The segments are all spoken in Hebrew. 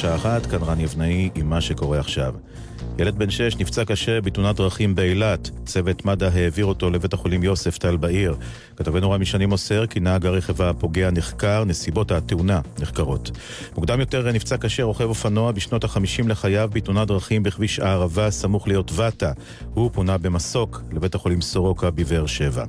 צה"ל השעה אחת, כאן רן יבנאי עם מה שקורה עכשיו. ילד בן שש נפצע קשה בתאונת דרכים באילת. צוות מד"א העביר אותו לבית החולים יוסף טל בעיר. כתבנו רמי שני מוסר כי נהג הרכב הפוגע נחקר, נסיבות התאונה נחקרות. מוקדם יותר נפצע קשה רוכב אופנוע בשנות החמישים לחייו בתאונת דרכים בכביש הערבה סמוך ליוטבתה. הוא פונה במסוק לבית החולים סורוקה בבאר שבע.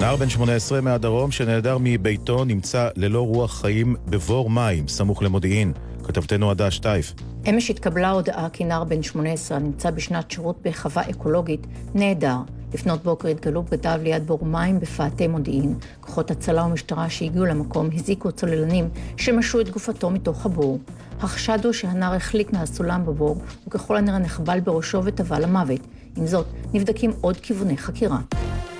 נער בן 18 מהדרום שנעדר מביתו נמצא ללא רוח חיים בבור מים, סמוך למודיעין. כתבתנו עדה שטייף. אמש התקבלה הודעה כי נער בן 18 הנמצא בשנת שירות בחווה אקולוגית נעדר. לפנות בוקר התגלו בגדיו ליד בור מים בפאתי מודיעין. כוחות הצלה ומשטרה שהגיעו למקום הזיקו צוללנים שמשו את גופתו מתוך הבור. החשד הוא שהנער החליק מהסולם בבור, וככל הנראה נחבל בראשו וטבע למוות. עם זאת, נבדקים עוד כיווני חקירה.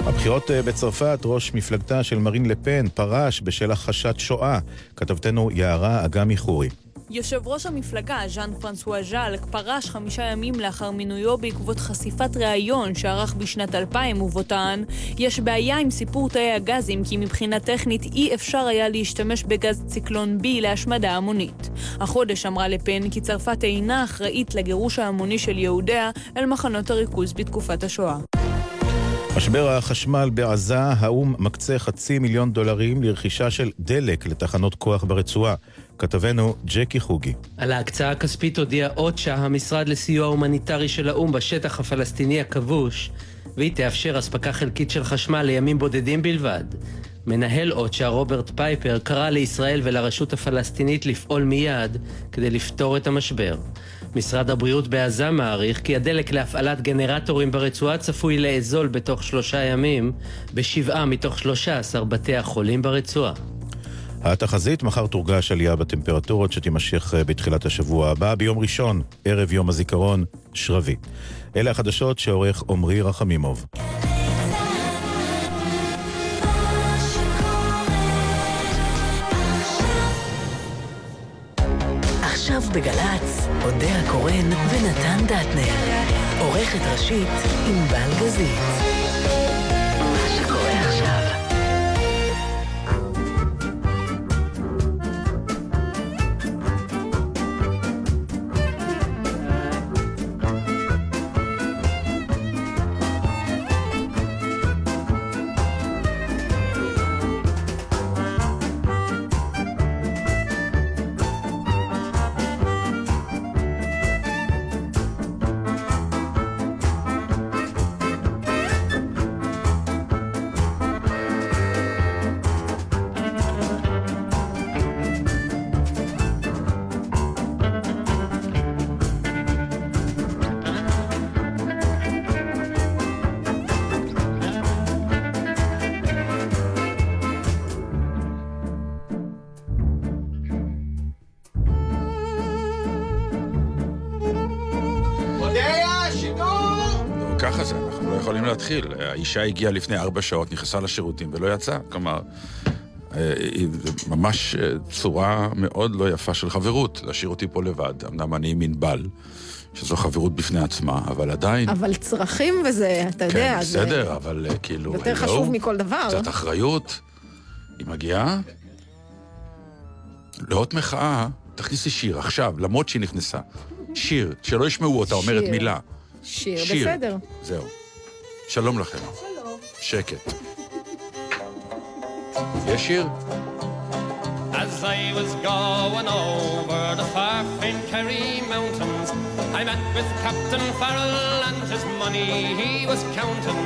הבחירות אה, בצרפת, ראש מפלגתה של מרין לפן פרש בשל הכחשת שואה. כתבתנו יערה אגמי חורי. יושב ראש המפלגה, ז'אן פרנסואה ז'אלק, פרש חמישה ימים לאחר מינויו בעקבות חשיפת ראיון שערך בשנת 2000 ובו טען יש בעיה עם סיפור תאי הגזים כי מבחינה טכנית אי אפשר היה להשתמש בגז ציקלון B להשמדה המונית. החודש אמרה לפן כי צרפת אינה אחראית לגירוש ההמוני של יהודיה אל מחנות הריכוז בתקופת השואה. משבר החשמל בעזה, האו"ם מקצה חצי מיליון דולרים לרכישה של דלק לתחנות כוח ברצועה. כתבנו ג'קי חוגי. על ההקצאה הכספית הודיע אוצ'ה, המשרד לסיוע הומניטרי של האו"ם בשטח הפלסטיני הכבוש, והיא תאפשר אספקה חלקית של חשמל לימים בודדים בלבד. מנהל אוצ'ה, רוברט פייפר, קרא לישראל ולרשות הפלסטינית לפעול מיד כדי לפתור את המשבר. משרד הבריאות בעזה מעריך כי הדלק להפעלת גנרטורים ברצועה צפוי לאזול בתוך שלושה ימים בשבעה מתוך שלושה עשר בתי החולים ברצועה. התחזית, מחר תורגש עלייה בטמפרטורות שתימשך אה, בתחילת השבוע הבא, ביום ראשון, ערב יום הזיכרון, שרבי. אלה החדשות שעורך עמרי רחמימוב. עכשיו בגל"צ, אודה הקורן ונתן דטנר. עורכת ראשית, ענבל גזית. האישה הגיעה לפני ארבע שעות, נכנסה לשירותים ולא יצאה. כלומר, אה, היא ממש אה, צורה מאוד לא יפה של חברות, להשאיר אותי פה לבד. אמנם אני עם ענבל. שזו חברות בפני עצמה, אבל עדיין... אבל צרכים וזה, אתה כן, יודע, זה... כן, בסדר, אבל אה, כאילו... יותר חשוב מכל דבר. קצת אחריות. היא מגיעה, לאות מחאה, תכניסי שיר עכשיו, למרות שהיא נכנסה. שיר, שלא ישמעו אותה אומרת מילה. שיר, שיר, בסדר. זהו. שלום לכם. שלום. שקט. יש שיר? As I was going over the far famed Kerry Mountains, I met with Captain Farrell and his money he was counting.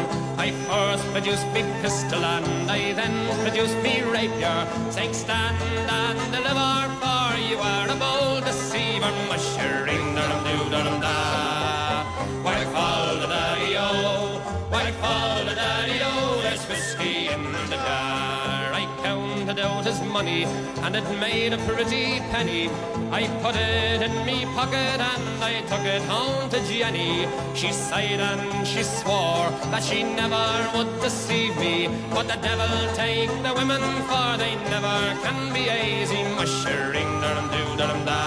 I first produced me pistol and I then produced me rapier, saying stand and deliver, for you are a bold His money, and it made a pretty penny. I put it in me pocket, and I took it home to Jenny. She sighed and she swore that she never would deceive me. But the devil take the women, for they never can be easy. Mushering, dum da.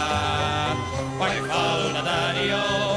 Why fall the daddy-o? Oh.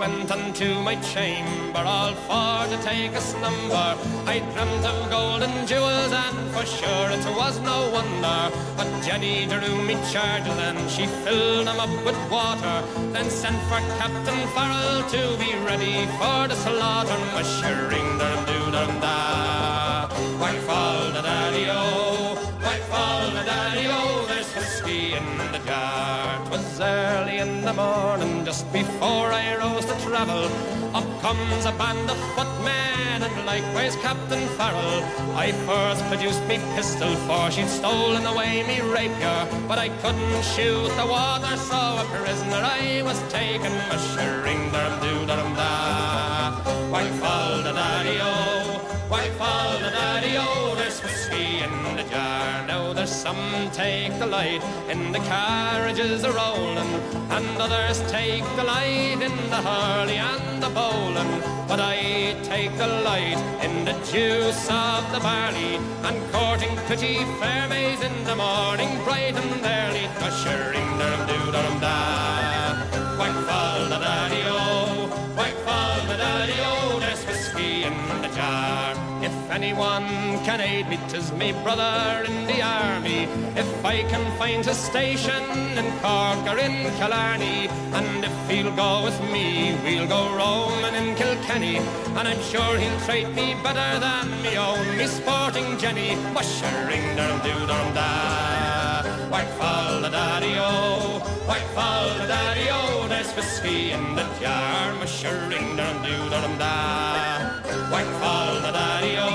Went unto my chamber, all for to take a slumber. I dreamt of gold and jewels, and for sure it was no wonder. But Jenny drew me charges and she filled them up with water. Then sent for Captain Farrell to be ready for the slaughter. Mushering dum doo dum da. White fall the daddy o, white fall the daddy o. There's whiskey in the jar. 'Twas early in the morning, just before I rose travel. Up comes a band of footmen and likewise Captain Farrell. I first produced me pistol for she'd stolen away me rapier, but I couldn't shoot the water, so a prisoner I was taken. Mushering dum doo dum da. White fall daddy Whiskey in the jar. Now there's some take the light in the carriages a rolling, and others take the light in the hurley and the bowling. But I take the light in the juice of the barley, and courting pretty fair maids in the morning, bright and early, ushering dum doo dum da. Anyone can aid me, 'tis me brother in the army. If I can find a station in Cork or in Killarney, and if he'll go with me, we'll go roaming in Kilkenny. And I'm sure he'll treat me better than me own, me sporting Jenny, mushering dum doo dum da. White fall the daddy o, white fall the daddy o. There's whiskey in the jar, mushering dum doo dum da. White fall the daddy o,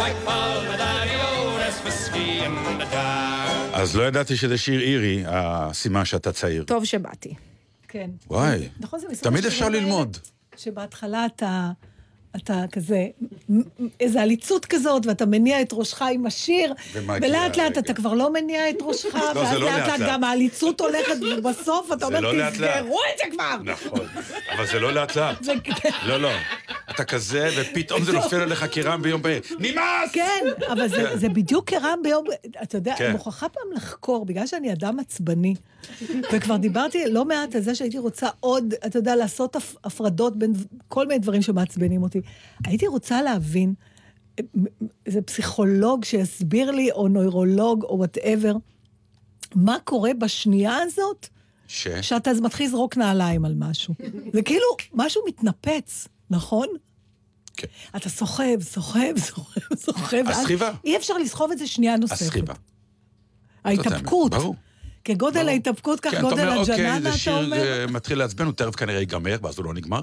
white fall the daddy o. There's whiskey in the jar. אז לא ידעתי שזה שיר אירי, הסימן שאתה צעיר. טוב שבאתי. כן. וואי, נכון, זה מסוג תמיד אפשר ללמוד. שבהתחלה אתה... אתה כזה, איזה עליצות כזאת, ואתה מניע את ראשך עם השיר, ולאט לאט. אתה כבר לא מניע את ראשך, זה ואז לא לאט לאט. גם העליצות הולכת, ובסוף אתה אומר, לא. תסגרו את זה כבר! נכון, אבל זה לא לאט לאט. זה- לא, לא. אתה כזה, ופתאום זה נופל עליך כרעם ביום בהיר. נמאס! כן, אבל זה, זה בדיוק כרעם ביום, אתה יודע, כן. אני מוכרחה פעם לחקור, בגלל שאני אדם עצבני, וכבר דיברתי לא מעט על זה שהייתי רוצה עוד, אתה יודע, לעשות הפ- הפרדות בין כל מיני דברים שמעצבנים אותי. הייתי רוצה להבין, איזה פסיכולוג שיסביר לי, או נוירולוג, או whatever, מה קורה בשנייה הזאת, ש? שאתה מתחיל לזרוק נעליים על משהו. זה כאילו, משהו מתנפץ, נכון? כן. אתה סוחב, סוחב, סוחב, סוחב. הסחיבה. אי אפשר לסחוב את זה שנייה נוספת. הסחיבה. ההתאפקות. ברור. כגודל. ההתאפקות, כך כן, אתה גודל אומר, אוקיי, הג'ננה, זה אתה שיר אומר? אה, מתחיל לעצבן, הוא תכף כנראה ייגמר, ואז הוא לא נגמר.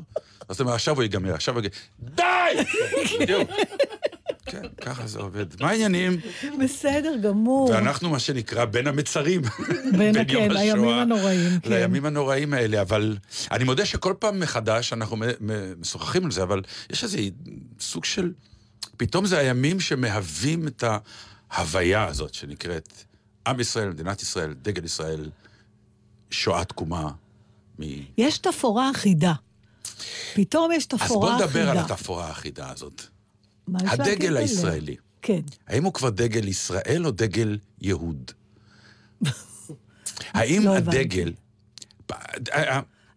אז אתה אומר, עכשיו הוא ייגמר, עכשיו הוא ייגמר. די! בדיוק. כן, ככה זה עובד. מה העניינים? בסדר גמור. ואנחנו, מה שנקרא, בין המצרים. בין, בין כן, לימים הנוראים, כן. לימים הנוראים האלה, אבל אני מודה שכל פעם מחדש אנחנו משוחחים על זה, אבל יש איזה סוג של... פתאום זה הימים שמהווים את ההוויה הזאת שנקראת עם ישראל, מדינת ישראל, דגל ישראל, שואה תקומה. מ... יש תפאורה אחידה. פתאום יש אז תפאורה בוא אחידה. נדבר על התפאורה האחידה הזאת. הדגל? הישראלי. כן. האם הוא כבר דגל ישראל או דגל יהוד? האם לא. הדגל...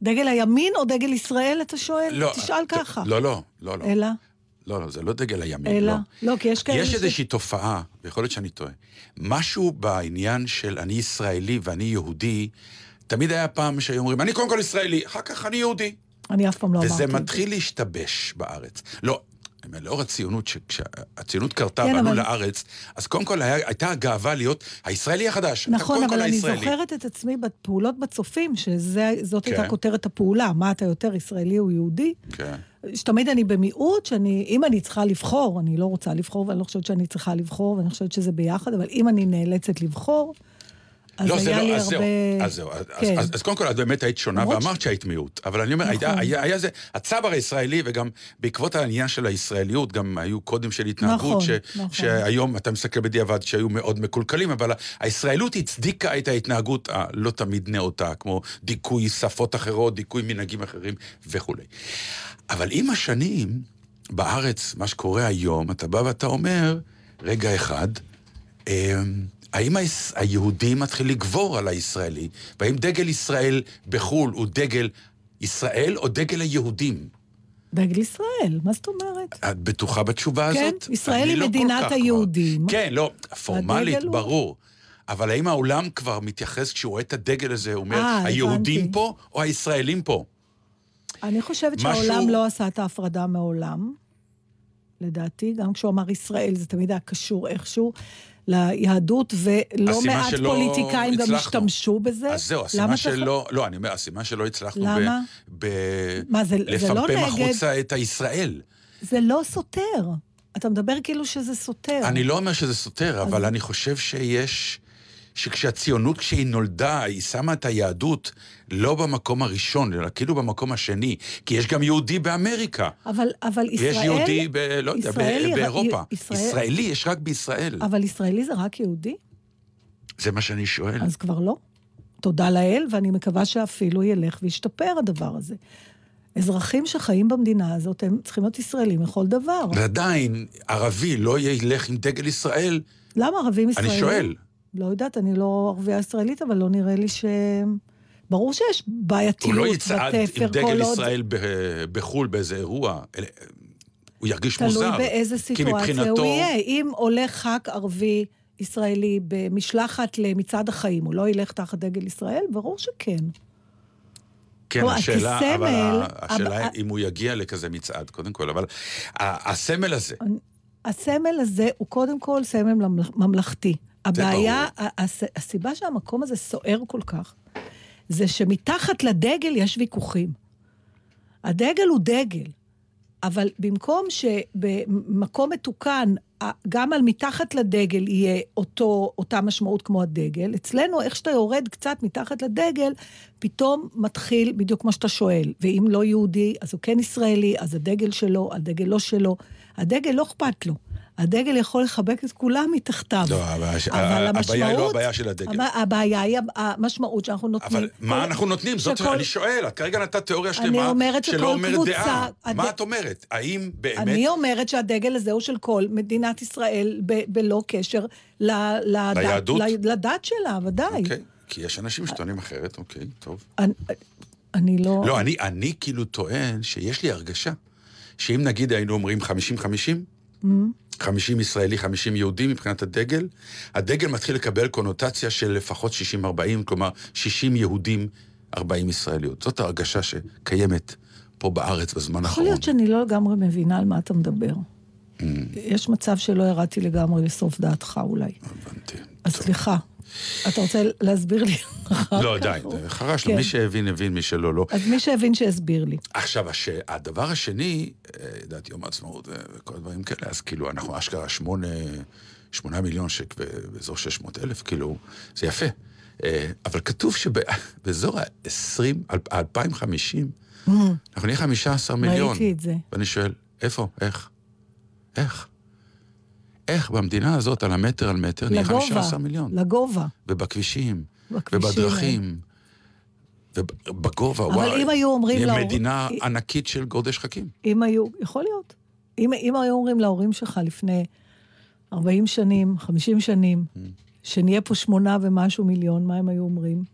דגל הימין או דגל ישראל, אתה שואל? לא, תשאל ככה. לא, לא, לא, לא. אלא? לא, לא, זה לא דגל הימין, אלא? לא. לא, כי יש כאלה יש ש- איזושהי תופעה, ויכול להיות שאני טועה, משהו בעניין של אני ישראלי ואני יהודי, תמיד היה פעם שהיו אומרים, אני קודם כל ישראלי, אחר כך אני יהודי. אני אף פעם לא אמרתי. וזה. מתחיל להשתבש בארץ. לא, לאור הציונות, כשהציונות קרתה כן, ועלו אבל- לארץ, אז קודם כל היה, הייתה הגאווה להיות הישראלי החדש. נכון, אבל אני הישראלי. זוכרת את עצמי בפעולות בצופים, שזאת כן. הייתה כותרת הפעולה, מה אתה יותר ישראלי או יהודי? כן. שתמיד אני במיעוט, שאני, אם אני צריכה לבחור, אני לא רוצה לבחור, ואני לא חושבת שאני צריכה לבחור, ואני חושבת שזה ביחד, אבל אם אני נאלצת לבחור, אז לא, זה היה לא, לי אז זהו, הרבה... אז זהו, אז, כן. אז, אז קודם כל את באמת היית שונה ואמרת שהיית מיעוט, אבל אני אומר, נכון. היה, היה, היה זה, הצבר הישראלי, וגם בעקבות העניין של הישראליות, גם היו קודים של התנהגות, נכון, ש, נכון. שהיום אתה מסתכל בדיעבד שהיו מאוד מקולקלים, אבל הישראלות הצדיקה את ההתנהגות הלא תמיד נאותה, כמו דיכוי שפות אחרות, דיכוי מנהגים אחרים וכולי. אבל עם השנים, בארץ, מה שקורה היום, אתה בא ואתה אומר, רגע אחד, אמ, האם היהודי מתחיל לגבור על הישראלי? והאם דגל ישראל בחו"ל הוא דגל ישראל או דגל היהודים? דגל ישראל, מה זאת אומרת? את בטוחה בתשובה כן, הזאת? ישראל אני היא לא מדינת היהודים. כבר. כן, לא, פורמלית, הדגל הוא- ברור. אבל האם העולם כבר מתייחס, כשהוא רואה את הדגל הזה, הוא אומר, אה, היהודים הבנתי. פה או הישראלים פה? אני חושבת משהו- שהעולם לא עשה את ההפרדה מעולם. לדעתי, גם כשהוא אמר ישראל, זה תמיד היה קשור איכשהו ליהדות, ולא מעט שלא פוליטיקאים גם הצלחנו. השתמשו בזה. אז זהו, הסימן צריך- שלא, לא, אני אומר, הסימן שלא הצלחנו למה? ב... ב... מה, זה- זה לא לפמפם נגד? החוצה את הישראל. זה לא סותר. אתה מדבר כאילו שזה סותר. אני לא אומר שזה סותר, אבל אני חושב שיש... שכשהציונות, כשהיא נולדה, היא שמה את היהדות לא במקום הראשון, אלא כאילו במקום השני. כי יש גם יהודי באמריקה. אבל, אבל ישראל... ויש יהודי, ב, לא יודע, ב, באירופה. ישראל- ישראלי יש רק בישראל. אבל ישראלי זה רק יהודי? זה מה שאני שואל. אז כבר לא. תודה לאל, ואני מקווה שאפילו ילך וישתפר הדבר הזה. אזרחים שחיים במדינה הזאת, הם צריכים להיות ישראלים לכל דבר. ועדיין, ערבי לא ילך עם דגל ישראל, למה ערבים ישראלים? אני שואל. לא יודעת, אני לא ערבייה ישראלית, אבל לא נראה לי ש... ברור שיש הוא בעייתיות לא בתפר, יצעד עם כל דגל עוד... ישראל ב- בחו"ל באיזה אירוע. אלה- הוא ירגיש תלוי מוזר. באיזה כי סיטואציה מבחינתו... הוא יהיה. אם עולה ח"כ ערבי ישראלי במשלחת למצעד החיים, הוא לא ילך תחת דגל ישראל? ברור שכן. כן, לא, השאלה, כסמל, אבל השאלה אבל- אם הוא יגיע לכזה מצעד, קודם כל, אבל הסמל הזה, הסמל הזה הוא קודם כל סמל ממלכ- ממלכתי. הבעיה, הסיבה שהמקום הזה סוער כל כך, זה שמתחת לדגל יש ויכוחים. הדגל הוא דגל, אבל במקום שבמקום מתוקן, גם על מתחת לדגל יהיה אותו, אותה משמעות כמו הדגל, אצלנו, איך שאתה יורד קצת מתחת לדגל, פתאום מתחיל בדיוק מה שאתה שואל. ואם לא יהודי, אז הוא כן ישראלי, אז הדגל שלו, הדגל לא שלו. הדגל לא אכפת לו. הדגל יכול לחבק את כולם מתחתיו. לא, אבל הבעיה היא לא הבעיה של הדגל. הב- הבעיה היא המשמעות שאנחנו נותנים. אבל מה אנחנו נותנים? זאת, שכל- אני שואל, את כרגע נתת תיאוריה שלמה אומרת שלא אומרת קבוצה- דעה. הד- מה את אומרת? האם באמת... אני אומרת שהדגל הזה הוא של כל מדינת ישראל, ב- בלא קשר ל- לדת- ליהדות? לדת שלה, ודאי. אוקיי, כי יש אנשים שטוענים אחרת, אוקיי, טוב. אני- אני לא... לא, אני, אני כאילו טוען שיש לי הרגשה שאם נגיד היינו אומרים 50-50, Mm. 50 ישראלי, 50 יהודי מבחינת הדגל, הדגל מתחיל לקבל קונוטציה של לפחות 60-40, כלומר 60 יהודים, 40 ישראליות. זאת ההרגשה שקיימת פה בארץ בזמן יכול האחרון. להיות שאני לא לגמרי מבינה על מה אתה מדבר. Mm. יש מצב שלא ירדתי לגמרי לסוף דעתך אולי. הבנתי. אז סליחה. אתה רוצה להסביר לי אחר לא, כך? די, או- חרשנו, כן. מי שהבין, הבין, מי שלא, לא. אז מי שהבין שיסביר לי. עכשיו, הש... הדבר השני, אה, לדעת יום העצמאות אה, וכל הדברים כאלה, אז כאילו, אנחנו אשכרה שמונה, שמונה מיליון שק באזור 600 אלף, כאילו, זה יפה. אה, אבל כתוב שבאזור ה-20, 2050, אנחנו נהיה 15 מיליון. ראיתי את זה. ואני שואל, איפה? איך? איך? איך במדינה הזאת, על המטר על מטר, נהיה לגובה. 15 מיליון? לגובה. ובכבישים, בכבישים. ובדרכים, ובגובה, אבל וואי. אם היו אומרים נהיה להור- מדינה ענקית של גורדי שחקים. אם היו, יכול להיות. אם, אם היו אומרים להורים שלך לפני 40 שנים, 50 שנים, Mm. שנהיה פה שמונה ומשהו מיליון, מה הם היו אומרים?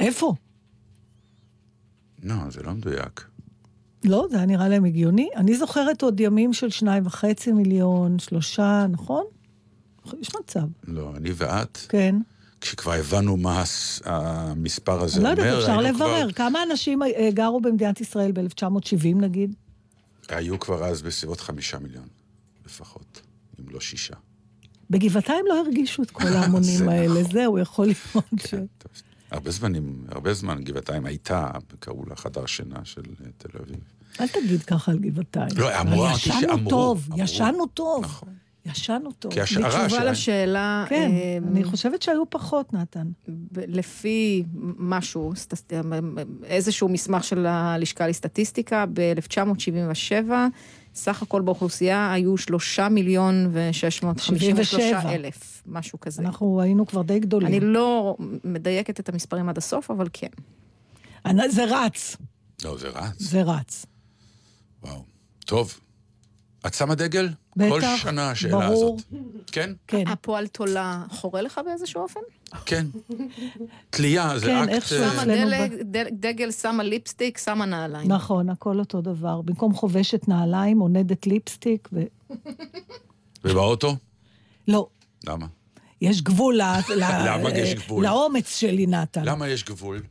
איפה? לא, זה לא מדויק. לא, זה היה נראה להם הגיוני. אני זוכרת עוד ימים של שניים וחצי מיליון, שלושה, נכון? יש מצב, לא, אני ואת, כן. כשכבר הבנו מה המספר הזה אני לא אומר, יודעת, אפשר לברר. כבר- כמה אנשים אה, גרו במדינת ישראל ב-1970 נגיד? היו כבר אז בסביבות חמישה מיליון, לפחות, אם לא שישה. בגבעתיים לא הרגישו את כל ההמונים זה האלה, נכון. זהו, יכול להיות ש... כן, טוב. הרבה זמנים, הרבה זמן גבעתיים הייתה, קראו לה חדר שינה של אה, תל אביב. אל תגיד ככה על גבעתיים. לא, אמרו, אמרתי ישנו טוב, אמרו. ישנו טוב. נכון. ישנו טוב. כי השערה בתשובה שלהם... לשאלה, כן, אה, אני חושבת שהיו פחות, נתן. ב- לפי משהו, סטס- איזשהו מסמך של הלשכה לסטטיסטיקה, ב-1977, סך הכל באוכלוסייה היו שלושה מיליון ושש מאות חמישים ושלושה 77. אלף, משהו כזה. אנחנו היינו כבר די גדולים. אני לא מדייקת את המספרים עד הסוף, אבל כן. אני- זה רץ, לא, זה רץ. זה רץ. וואו. טוב. את שמה דגל? בטח, כל שנה השאלה ברור. הזאת. כן? כן. הפועל תולה חורה לך באיזשהו אופן? כן. תלייה, זה כן, אקט... איכשהו. אה, שמה אצלנו דלק, דל- דגל, שמה ליפסטיק, שמה נעליים. נכון, הכל אותו דבר. במקום חובשת נעליים, עונדת ליפסטיק, ו... ובאוטו? לא, למה? יש גבול ל... ל- למה יש גבול? לאומץ שלי, נתן. למה יש גבול?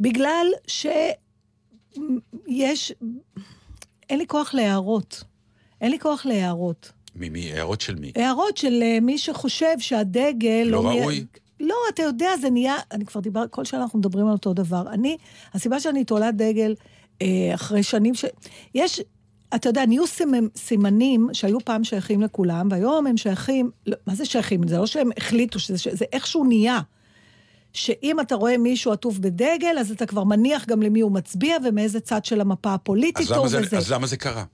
בגלל שיש... אין לי כוח להערות. אין לי כוח להערות. ממי? הערות של מי? הערות של אה, מי שחושב שהדגל... לא נהיה- ראוי? לא, אתה יודע, זה נהיה... אני כבר דיבר... כל שנה אנחנו מדברים על אותו דבר. אני... הסיבה שאני תולת דגל אה, אחרי שנים ש... יש... אתה יודע, נהיו סימ- סימנים שהיו פעם שייכים לכולם, והיום הם שייכים... לא, מה זה שייכים? זה לא שהם החליטו שזה... זה איכשהו נהיה. שאם אתה רואה מישהו עטוף בדגל, אז אתה כבר מניח גם למי הוא מצביע ומאיזה צד של המפה הפוליטית הוא וזה. אז למה זה קרה?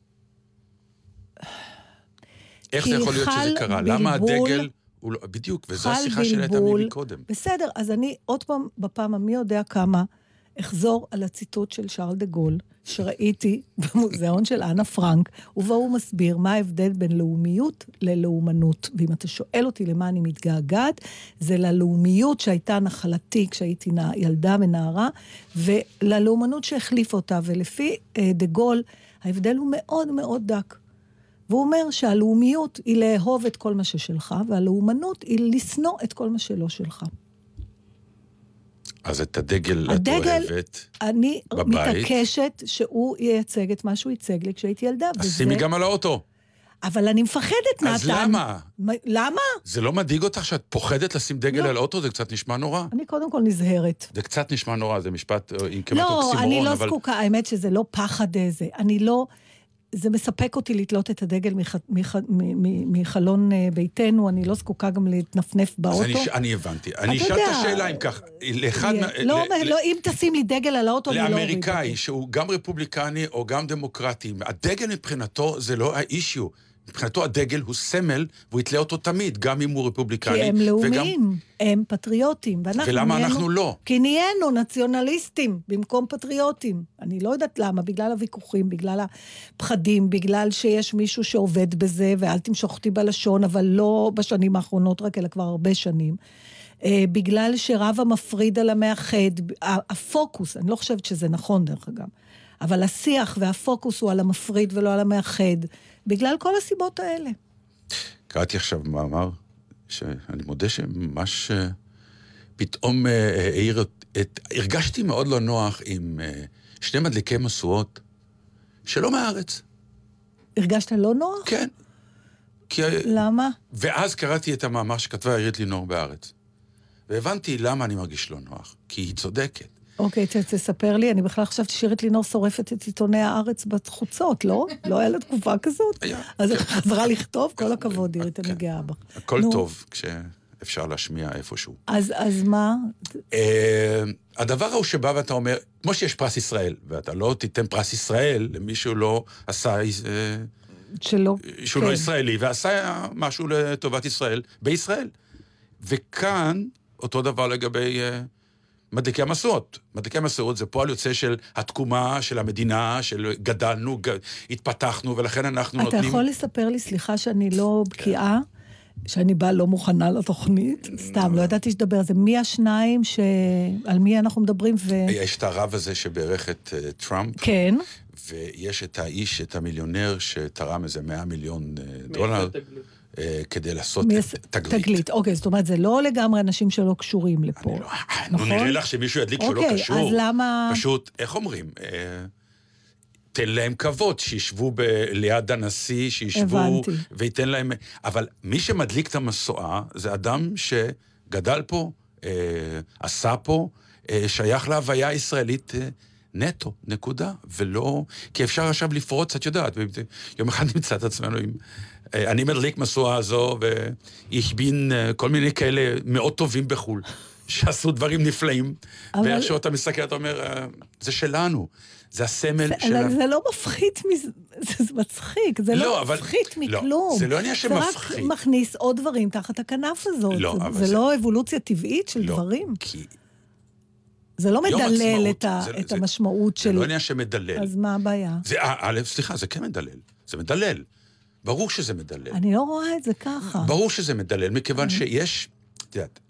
איך זה יכול להיות שזה קרה? למה הדגל... הוא לא, בדיוק, וזו השיחה בלבול. מקודם. בסדר, אז אני עוד פעם, בפעם המי יודע כמה, אחזור על הציטוט של שרל דה גול, שראיתי במוזיאון של אנה פרנק, ובו הוא מסביר מה ההבדל בין לאומיות ללאומנות. ואם אתה שואל אותי למה אני מתגעגעת, זה ללאומיות שהייתה נחלתי כשהייתי ילדה ונערה, וללאומנות שהחליפה אותה. ולפי אה, דה גול, ההבדל הוא מאוד מאוד דק. והוא אומר שהלאומיות היא לאהוב את כל מה ששלך, והלאומנות היא לשנוא את כל מה שלא שלך. אז את הדגל את הדגל- אוהבת. אני בבית? מתעקשת שהוא ייצג את מה שהוא ייצג לי כשהייתי ילדה. אז שימי גם על האוטו. אבל אני מפחדת, נתן. אז למה? מה- למה? זה לא מדאיג אותך שאת פוחדת לשים דגל לא. על האוטו? זה קצת נשמע נורא. אני קודם כל נזהרת. זה קצת נשמע נורא, זה משפט אה, עם כמעט לא, אוקסימורון, אני לא אבל... זקוקה, האמת שזה לא פחד איזה. אני לא... זה מספק אותי לתלות את הדגל מח, מח, מ- מחלון אה, ביתנו, אני לא זקוקה גם להתנפנף אז באוטו. אני, ש- אני הבנתי. אני אשאל את השאלה אם כך, לאחד מה... לא, ל- לא, אם תשים לי דגל על האוטו, אני לא אוריד לאמריקאי. שהוא גם רפובליקני או גם דמוקרטי, הדגל מבחינתו זה לא האישיו. מבחינתו הדגל הוא סמל, והוא יתלה אותו תמיד, גם אם הוא רפובליקני. כי הם וגם- לאומיים, הם פטריוטים. ולמה נהיינו- אנחנו לא? כי נהיינו נציונליסטים במקום פטריוטים. אני לא יודעת למה, בגלל הוויכוחים, בגלל הפחדים, בגלל שיש מישהו שעובד בזה, ואל תמשוך אותי בלשון, אבל לא בשנים האחרונות רק, אלא כבר הרבה שנים. אה, בגלל שרב המפריד על המאחד, הפוקוס, אני לא חושבת שזה נכון דרך אגב, אבל השיח והפוקוס הוא על המפריד ולא על המאחד, בגלל כל הסיבות האלה. קראתי עכשיו מאמר, שאני מודה שממש אה, פתאום אה, אה, העיר את... את- הרגשתי מאוד לא נוח עם שני מדליקי משואות שלא מהארץ. הרגשת לא נוח? כן. כי... למה? ואז קראתי את המאמר שכתבה עירית לינור בארץ. והבנתי למה אני מרגיש לא נוח. כי היא צודקת. אוקיי, ת- תספר לי, אני בכלל חשבתי שירית לינור שורפת את עיתוני הארץ בחוצות, לא? לא היה לה תקופה כזאת? היה. אז היא חזרה לכתוב? כל הכבוד, עירית, אני כן. גאה בה. הכל. טוב כשאפשר להשמיע איפשהו. אז אז מה? אה, הדבר ההוא שבא ואתה אומר, כמו שיש פרס ישראל, ואתה לא תיתן פרס ישראל למי שהוא לא עשה, אה, שלא... שהוא כן. לא ישראלי, ועשה משהו לטובת ישראל בישראל. וכאן, אותו דבר לגבי אה, מדליקי המשואות. מדליקי המשואות זה פועל יוצא של התקומה, של המדינה, של גדלנו, ג... התפתחנו, ולכן אנחנו אתה נותנים... יכול לספר לי, סליחה שאני לא בקיאה, שאני באה לא מוכנה לתוכנית? סתם, לא ידעתי שתדבר על זה. מי השניים ש... על מי אנחנו מדברים ו... יש את הרב הזה שבירך את אה, טראמפ, כן. ויש את האיש, את המיליונר, שתרם איזה 100 מיליון אה, דולר כדי לעשות תגלית. תגלית. אוקיי, זאת אומרת, זה לא לגמרי אנשים שלא קשורים לפה. נו, נכון? נראה לך שמישהו ידליק לא אוקיי, קשור. אז למה- פשוט, איך אומרים? אה, תן להם כבוד, שישבו ב- ליד הנשיא, שישבו... הבנתי. וייתן להם... אבל מי שמדליק את המשואה זה אדם שגדל פה, אה, עשה פה, אה, שייך להוויה הישראלית אה, נטו, נקודה. ולא... כי אפשר עכשיו לפרוץ, את יודעת, יום אחד נמצא את עצמנו עם... אה, אני מדליק משואה הזו, והשבין אה, כל מיני כאלה מאוד טובים בחו"ל. שעשו דברים נפלאים, אבל- ואיכשהו אתה מסתכל, אתה אומר, אה, זה שלנו, זה הסמל זה, שלנו. זה לא מפחית מזה, זה, זה מצחיק, זה לא, לא, אבל- מפחית לא, מכלום. זה לא עניין זה שמפחית. רק מכניס עוד דברים תחת הכנף הזאת. לא, זה, זה זה- לא אבולוציה טבעית של לא, דברים. כי זה לא מדלל עצמאות, את, ה, זה- את זה- המשמעות זה של... לא עניין שמדלל. אז מה הבעיה? זה, אה, א', סליחה, זה כן מדלל. זה מדלל. ברור שזה מדלל. אני לא רואה את זה ככה. ברור שזה מדלל, מכיוון אוקיי. שיש, את יודעת,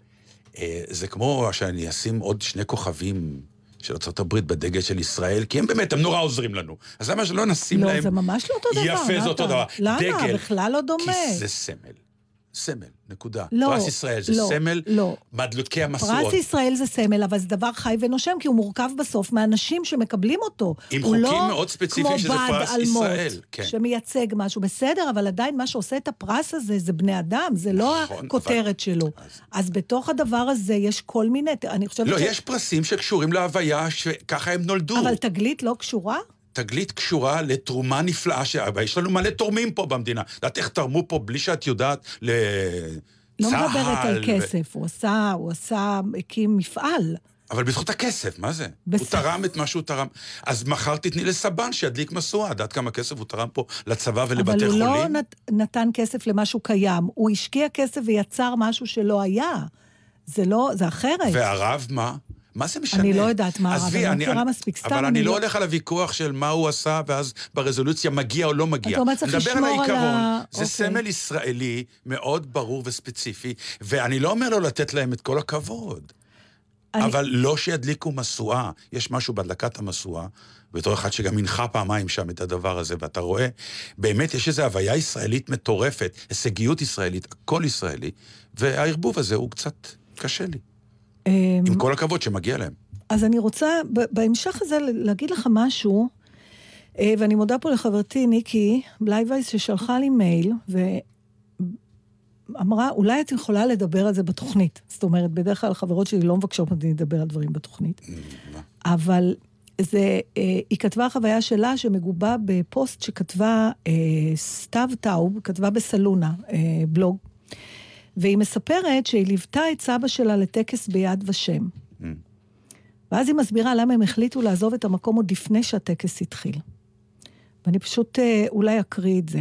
אה, זה כמו שאני אשים עוד שני כוכבים של ארה"ב בדגל של ישראל, כי הם באמת, הם נורא עוזרים לנו. אז למה שלא נשים לא, להם... זה ממש לא אותו דבר. יפה, זה אותו. דבר. למה? דגל. בכלל לא דומה. כי זה סמל. סמל, נקודה. לא, פרס ישראל זה לא, סמל, לא. מדלוקי המשואות. פרס ישראל זה סמל, אבל זה דבר חי ונושם, כי הוא מורכב בסוף מאנשים שמקבלים אותו. עם הוא חוקים לא מאוד ספציפיים שזה פרס אלמוט, ישראל, כן. שמייצג משהו. בסדר, אבל עדיין מה שעושה את הפרס הזה זה בני אדם, זה לא נכון, הכותרת שלו. אז בתוך הדבר הזה יש כל מיני, אני חושבת לא, ש... יש פרסים שקשורים להוויה שככה הם נולדו. אבל תגלית לא קשורה? תגלית קשורה לתרומה נפלאה, ש... יש לנו מלא תורמים פה במדינה. יודעת איך תרמו פה בלי שאת יודעת לצה"ל? לא מדברת על ו- כסף, הוא עשה, הוא עשה, הקים מפעל. אבל בזכות הכסף, מה זה? בסדר. הוא תרם את מה שהוא תרם. אז מחר תתני לסבן שידליק משואה. את יודעת כמה כסף הוא תרם פה לצבא ולבתי אבל הוא חולים? לא נת, נתן כסף למשהו קיים, הוא השקיע כסף ויצר משהו שלא היה. זה לא, זה אחרת. והרב מה? מה זה משנה? אני לא יודעת מה הרב, עזבי, אני לא מכירה מספיק. סתם אבל אני לא לא- הולך על הוויכוח של מה הוא עשה, ואז ברזולוציה מגיע או לא מגיע. אתה אומר, צריך אני מדבר לשמור על העיקרון. ה- זה אוקיי. סמל ישראלי מאוד ברור וספציפי, ואני לא אומר לו לתת להם את כל הכבוד. אני- אבל לא שידליקו משואה. יש משהו בהדלקת המשואה, בתור אחד שגם הנחה פעמיים שם את הדבר הזה, ואתה רואה, באמת יש איזו הוויה ישראלית מטורפת, הישגיות ישראלית, הכל ישראלי, והערבוב הזה הוא קצת קשה לי. עם כל הכבוד שמגיע להם. אז אני רוצה בהמשך הזה להגיד לך משהו, אה, ואני מודה פה לחברתי ניקי בלייבייס ששלחה לי מייל, ואמרה, אולי את יכולה לדבר על זה בתוכנית. זאת אומרת, בדרך כלל החברות שלי לא מבקשות ממני לדבר על דברים בתוכנית. אבל זה, אה, היא כתבה חוויה שלה שמגובה בפוסט שכתבה אה, סתיו טאוב, כתבה בסלונה, אה, בלוג, והיא מספרת שהיא ליוותה את סבא שלה לטקס ביד ושם. ואז היא מסבירה למה הם החליטו לעזוב את המקום עוד לפני שהטקס התחיל. ואני פשוט אה, אולי אקריא את זה.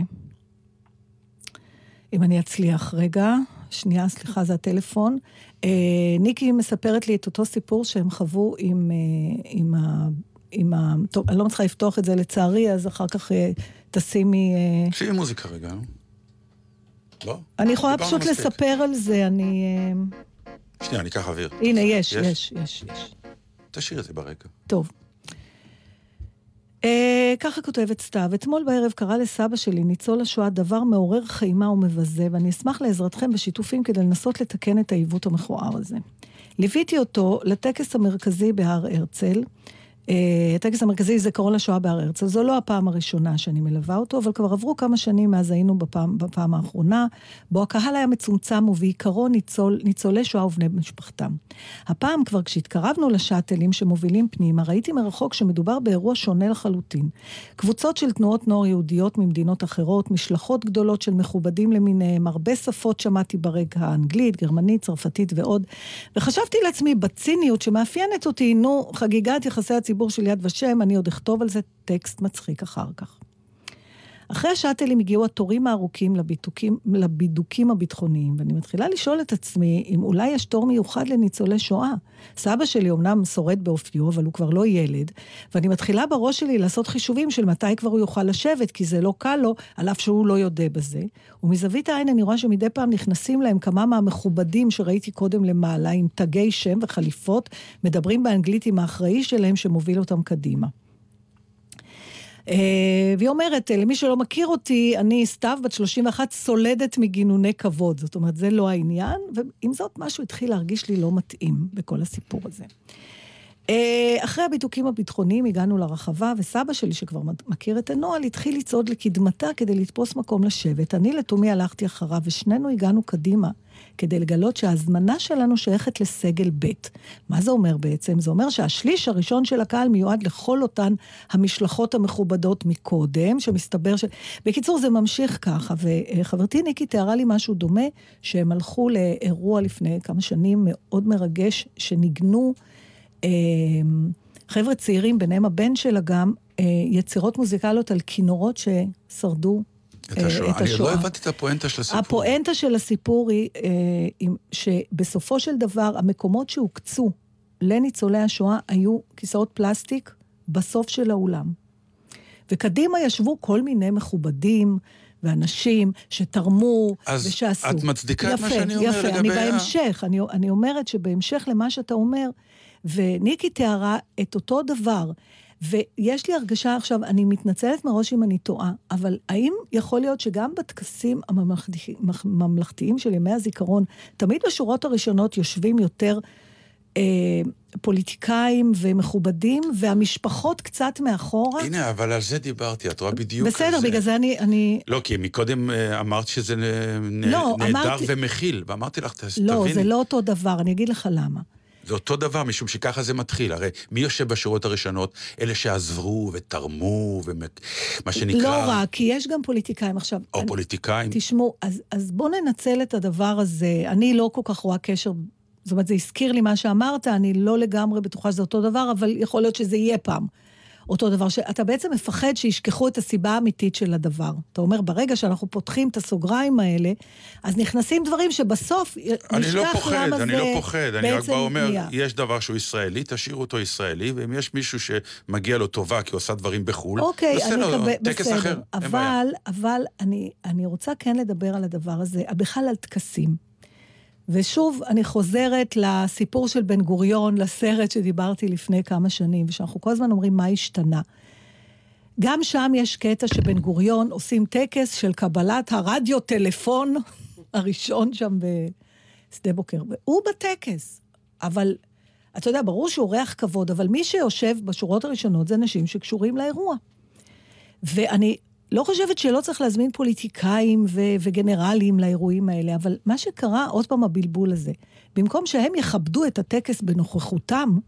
אם אני אצליח רגע. שנייה, סליחה, זה הטלפון. אה, ניקי מספרת לי את אותו סיפור שהם חוו עם, אה, עם ה... עם ה... טוב, אני לא מצליחה לפתוח את זה לצערי, אז אחר כך אה, תשימי... אה, שימי מוזיקה רגע. לא? אני יכולה פשוט מספיק. לספר על זה, אני... אה, שנייה, אני אקח אוויר. הנה, יש, יש? יש, יש, יש. תשאיר את זה ברקע. טוב. אה, ככה כותבת סתיו, אתמול בערב קרה לסבא שלי, ניצול השואה, דבר מעורר חימה ומבזה, ואני אשמח לעזרתכם בשיתופים כדי לנסות לתקן את העיוות המכוער הזה. ליוויתי אותו לטקס המרכזי בהר הרצל. אה, הטקס המרכזי זה זיכרון לשואה בהר הרצל. זו לא הפעם הראשונה שאני מלווה אותו, אבל כבר עברו כמה שנים מאז היינו בפעם, בפעם האחרונה, בו הקהל היה מצומצם ובעיקרו ניצול, ניצולי שואה ובני משפחתם. הפעם כבר כשהתקרבנו לשאטלים שמובילים פנימה, ראיתי מרחוק שמדובר באירוע שונה לחלוטין. קבוצות של תנועות נוער יהודיות ממדינות אחרות, משלחות גדולות של מכובדים למיניהם, הרבה שפות שמעתי ברקע, האנגלית, גרמנית, צרפתית ועוד. וחשבתי לעצמי, בציניות שמאפיינת אותי, נו, חגיגת יחסי הציבור של יד ושם, אני עוד אכתוב על זה טקסט מצחיק אחר כך. אחרי השאטלים הגיעו התורים הארוכים לבידוקים, לבידוקים הביטחוניים, ואני מתחילה לשאול את עצמי אם אולי יש תור מיוחד לניצולי שואה. סבא שלי אומנם שורד באופיו, אבל הוא כבר לא ילד, ואני מתחילה בראש שלי לעשות חישובים של מתי כבר הוא יוכל לשבת, כי זה לא קל לו, על אף שהוא לא יודה בזה. ומזווית העין אני רואה שמדי פעם נכנסים להם כמה מהמכובדים שראיתי קודם למעלה, עם תגי שם וחליפות, מדברים באנגלית עם האחראי שלהם שמוביל אותם קדימה. אה, והיא אומרת, למי שלא מכיר אותי, אני סתיו, בת 31, סולדת מגינוני כבוד. זאת אומרת, זה לא העניין, ועם זאת, משהו התחיל להרגיש לי לא מתאים בכל הסיפור הזה. אה, אחרי הבידוקים הביטחוניים הגענו לרחבה, וסבא שלי, שכבר מכיר את הנוהל, התחיל לצעוד לקדמתה כדי לתפוס מקום לשבת. אני לתומי הלכתי אחריו, ושנינו הגענו קדימה, כדי לגלות שההזמנה שלנו שייכת לסגל ב'. מה זה אומר בעצם? זה אומר שהשליש הראשון של הקהל מיועד לכל אותן המשלחות המכובדות מקודם, שמסתבר ש... בקיצור, זה ממשיך ככה, וחברתי ניקי תיארה לי משהו דומה, שהם הלכו לאירוע לפני כמה שנים מאוד מרגש, שניגנו אה, חבר'ה צעירים, ביניהם הבן שלה גם, אה, יצירות מוזיקליות על כינורות ששרדו את אה, השואה. את אני לא השואה. הבנתי את הפואנטה של הסיפור. הפואנטה של הסיפור היא אה, שבסופו של דבר, המקומות שהוקצו לניצולי השואה היו כיסאות פלסטיק בסוף של האולם. וקדימה ישבו כל מיני מכובדים ואנשים שתרמו אז ושעשו. את מצדיקה את מה שאני אומר יפה, לגבי אני ה- בהמשך, אני, אני אומרת שבהמשך למה שאתה אומר, וניקי תיארה את אותו דבר, ויש לי הרגשה עכשיו, אני מתנצלת מראש אם אני טועה, אבל האם יכול להיות שגם בטקסים הממלכתי- הממלכתיים של ימי הזיכרון, תמיד בשורות הראשונות יושבים יותר אה, פוליטיקאים ומכובדים, והמשפחות קצת מאחורה? הנה, אבל על זה דיברתי, את רואה בדיוק על בסדר, זה. בגלל זה אני... אני... לא, כי מקודם אה, אמרת שזה נ- לא, נהדר אמרתי- ומכיל, ואמרתי לך, לא, תביני. זה לא אותו דבר, אני אגיד לך למה. זה אותו דבר, משום שככה זה מתחיל. הרי מי יושב בשורות הראשונות? אלה שעזרו ותרמו, ומה שנקרא... לא רק, כי יש גם פוליטיקאים עכשיו. או אני- פוליטיקאים. תשמעו, אז, אז בואו ננצל את הדבר הזה. אני לא כל כך רואה קשר, זאת אומרת, זה הזכיר לי מה שאמרת, אני לא לגמרי בטוחה שזה אותו דבר, אבל יכול להיות שזה יהיה פעם. אותו דבר, שאתה בעצם מפחד שישכחו את הסיבה האמיתית של הדבר. אתה אומר, ברגע שאנחנו פותחים את הסוגריים האלה, אז נכנסים דברים שבסוף אני נשכח לא למה פוחד, זה אני לא פוחד, אני רק בעצם בא אומר, נהיה. יש דבר שהוא ישראלי, תשאירו אותו ישראלי, ואם יש מישהו שמגיע לו טובה כי הוא עושה דברים בחו"ל, אוקיי, אני בסדר, מקבל, טקס בסדר. אחר, אין בעיה. אבל, אבל אני, אני רוצה כן לדבר על הדבר הזה, בכלל על טקסים. ושוב, אני חוזרת לסיפור של בן גוריון, לסרט שדיברתי לפני כמה שנים, ושאנחנו כל הזמן אומרים מה השתנה. גם שם יש קטע שבן גוריון עושים טקס של קבלת הרדיו-טלפון הראשון שם בשדה בוקר. והוא בטקס, אבל אתה יודע, ברור שהוא אורח כבוד, אבל מי שיושב בשורות הראשונות זה אנשים שקשורים לאירוע. ואני לא חושבת שלא צריך להזמין פוליטיקאים ו- וגנרלים לאירועים האלה, אבל מה שקרה, עוד פעם הבלבול הזה, במקום שהם יכבדו את הטקס בנוכחותם,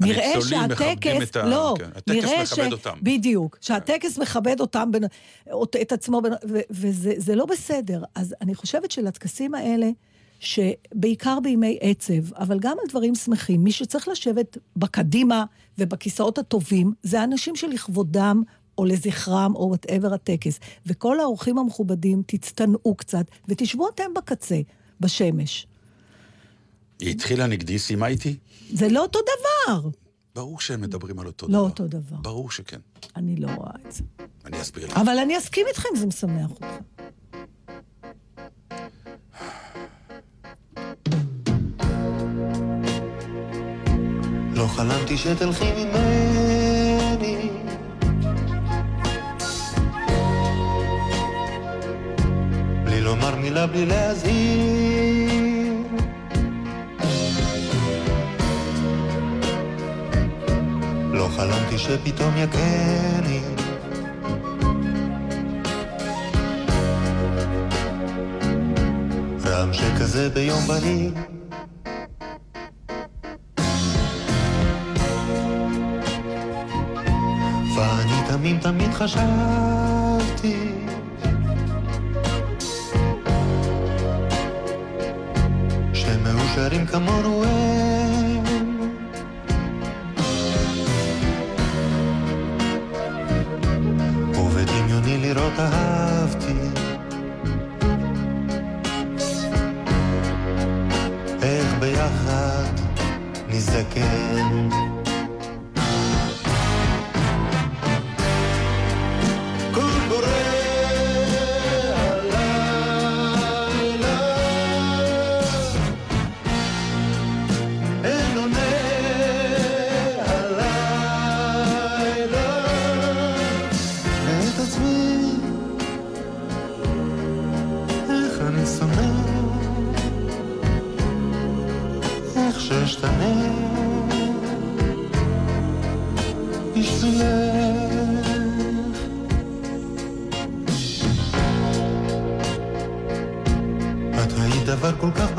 נראה שהטקס, את ה- לא, כן, נראה מכבד אותם. בדיוק, שהטקס מכבד אותם, אות- את עצמו, בין, ו- וזה זה לא בסדר. אז אני חושבת שלטקסים האלה, שבעיקר בימי עצב, אבל גם על דברים שמחים, מי שצריך לשבת בקדימה ובכיסאות הטובים, זה האנשים שלכבודם או לזכרם, או whatever הטקס. וכל האורחים המכובדים, תצטנעו קצת, ותשבו אתם בקצה, בשמש. היא התחילה נגדי, סיימה איתי? זה לא אותו דבר. ברור שהם מדברים על אותו לא דבר. אותו דבר. ברור שכן. אני לא רואה את זה. אני אסביר לך. אבל אני אסכים איתכם, זה משמח אותך. לא חלמתי שתלכי ממני לומר מילה, בלי להזהיר. לא חלמתי שפתאום יכני רעם שכזה ביום בהיר. ואני תמים תמיד חשבתי שמאושרים כמונו הם. ובדמיוני לראות אהבתי. איך ביחד נזדקן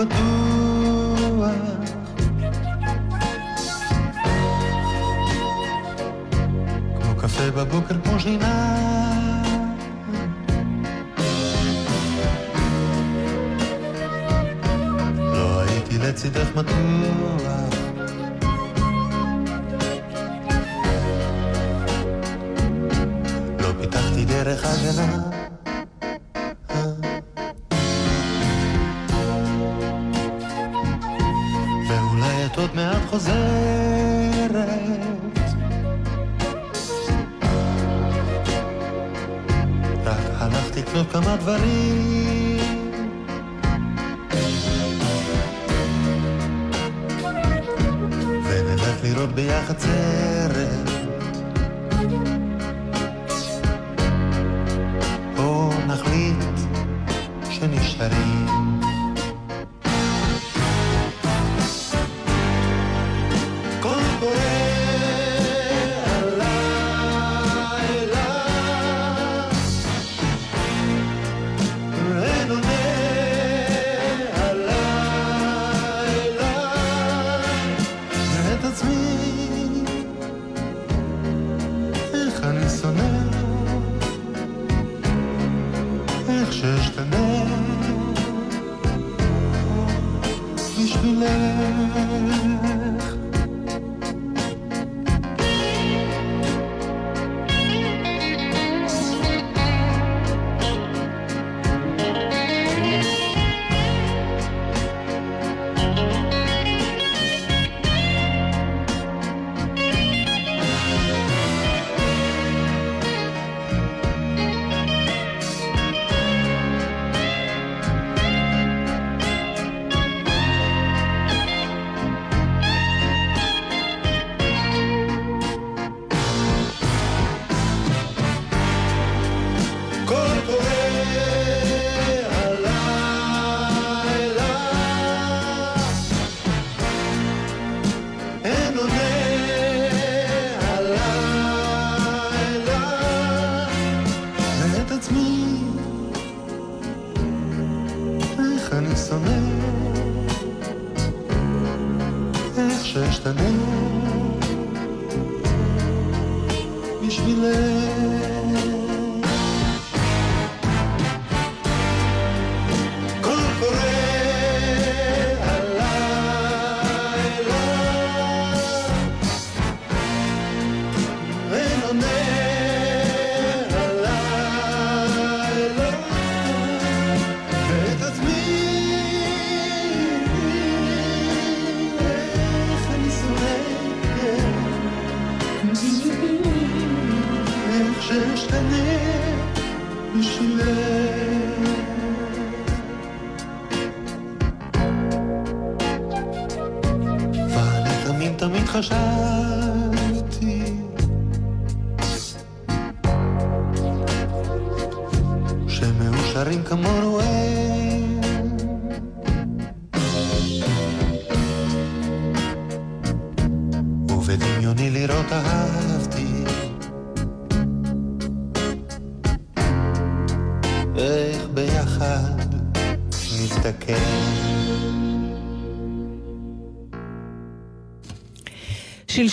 בטוח כמו קפה בבוקר כמו שינה. לא הייתי לצידך מתוח לראות ביחד סרט. bile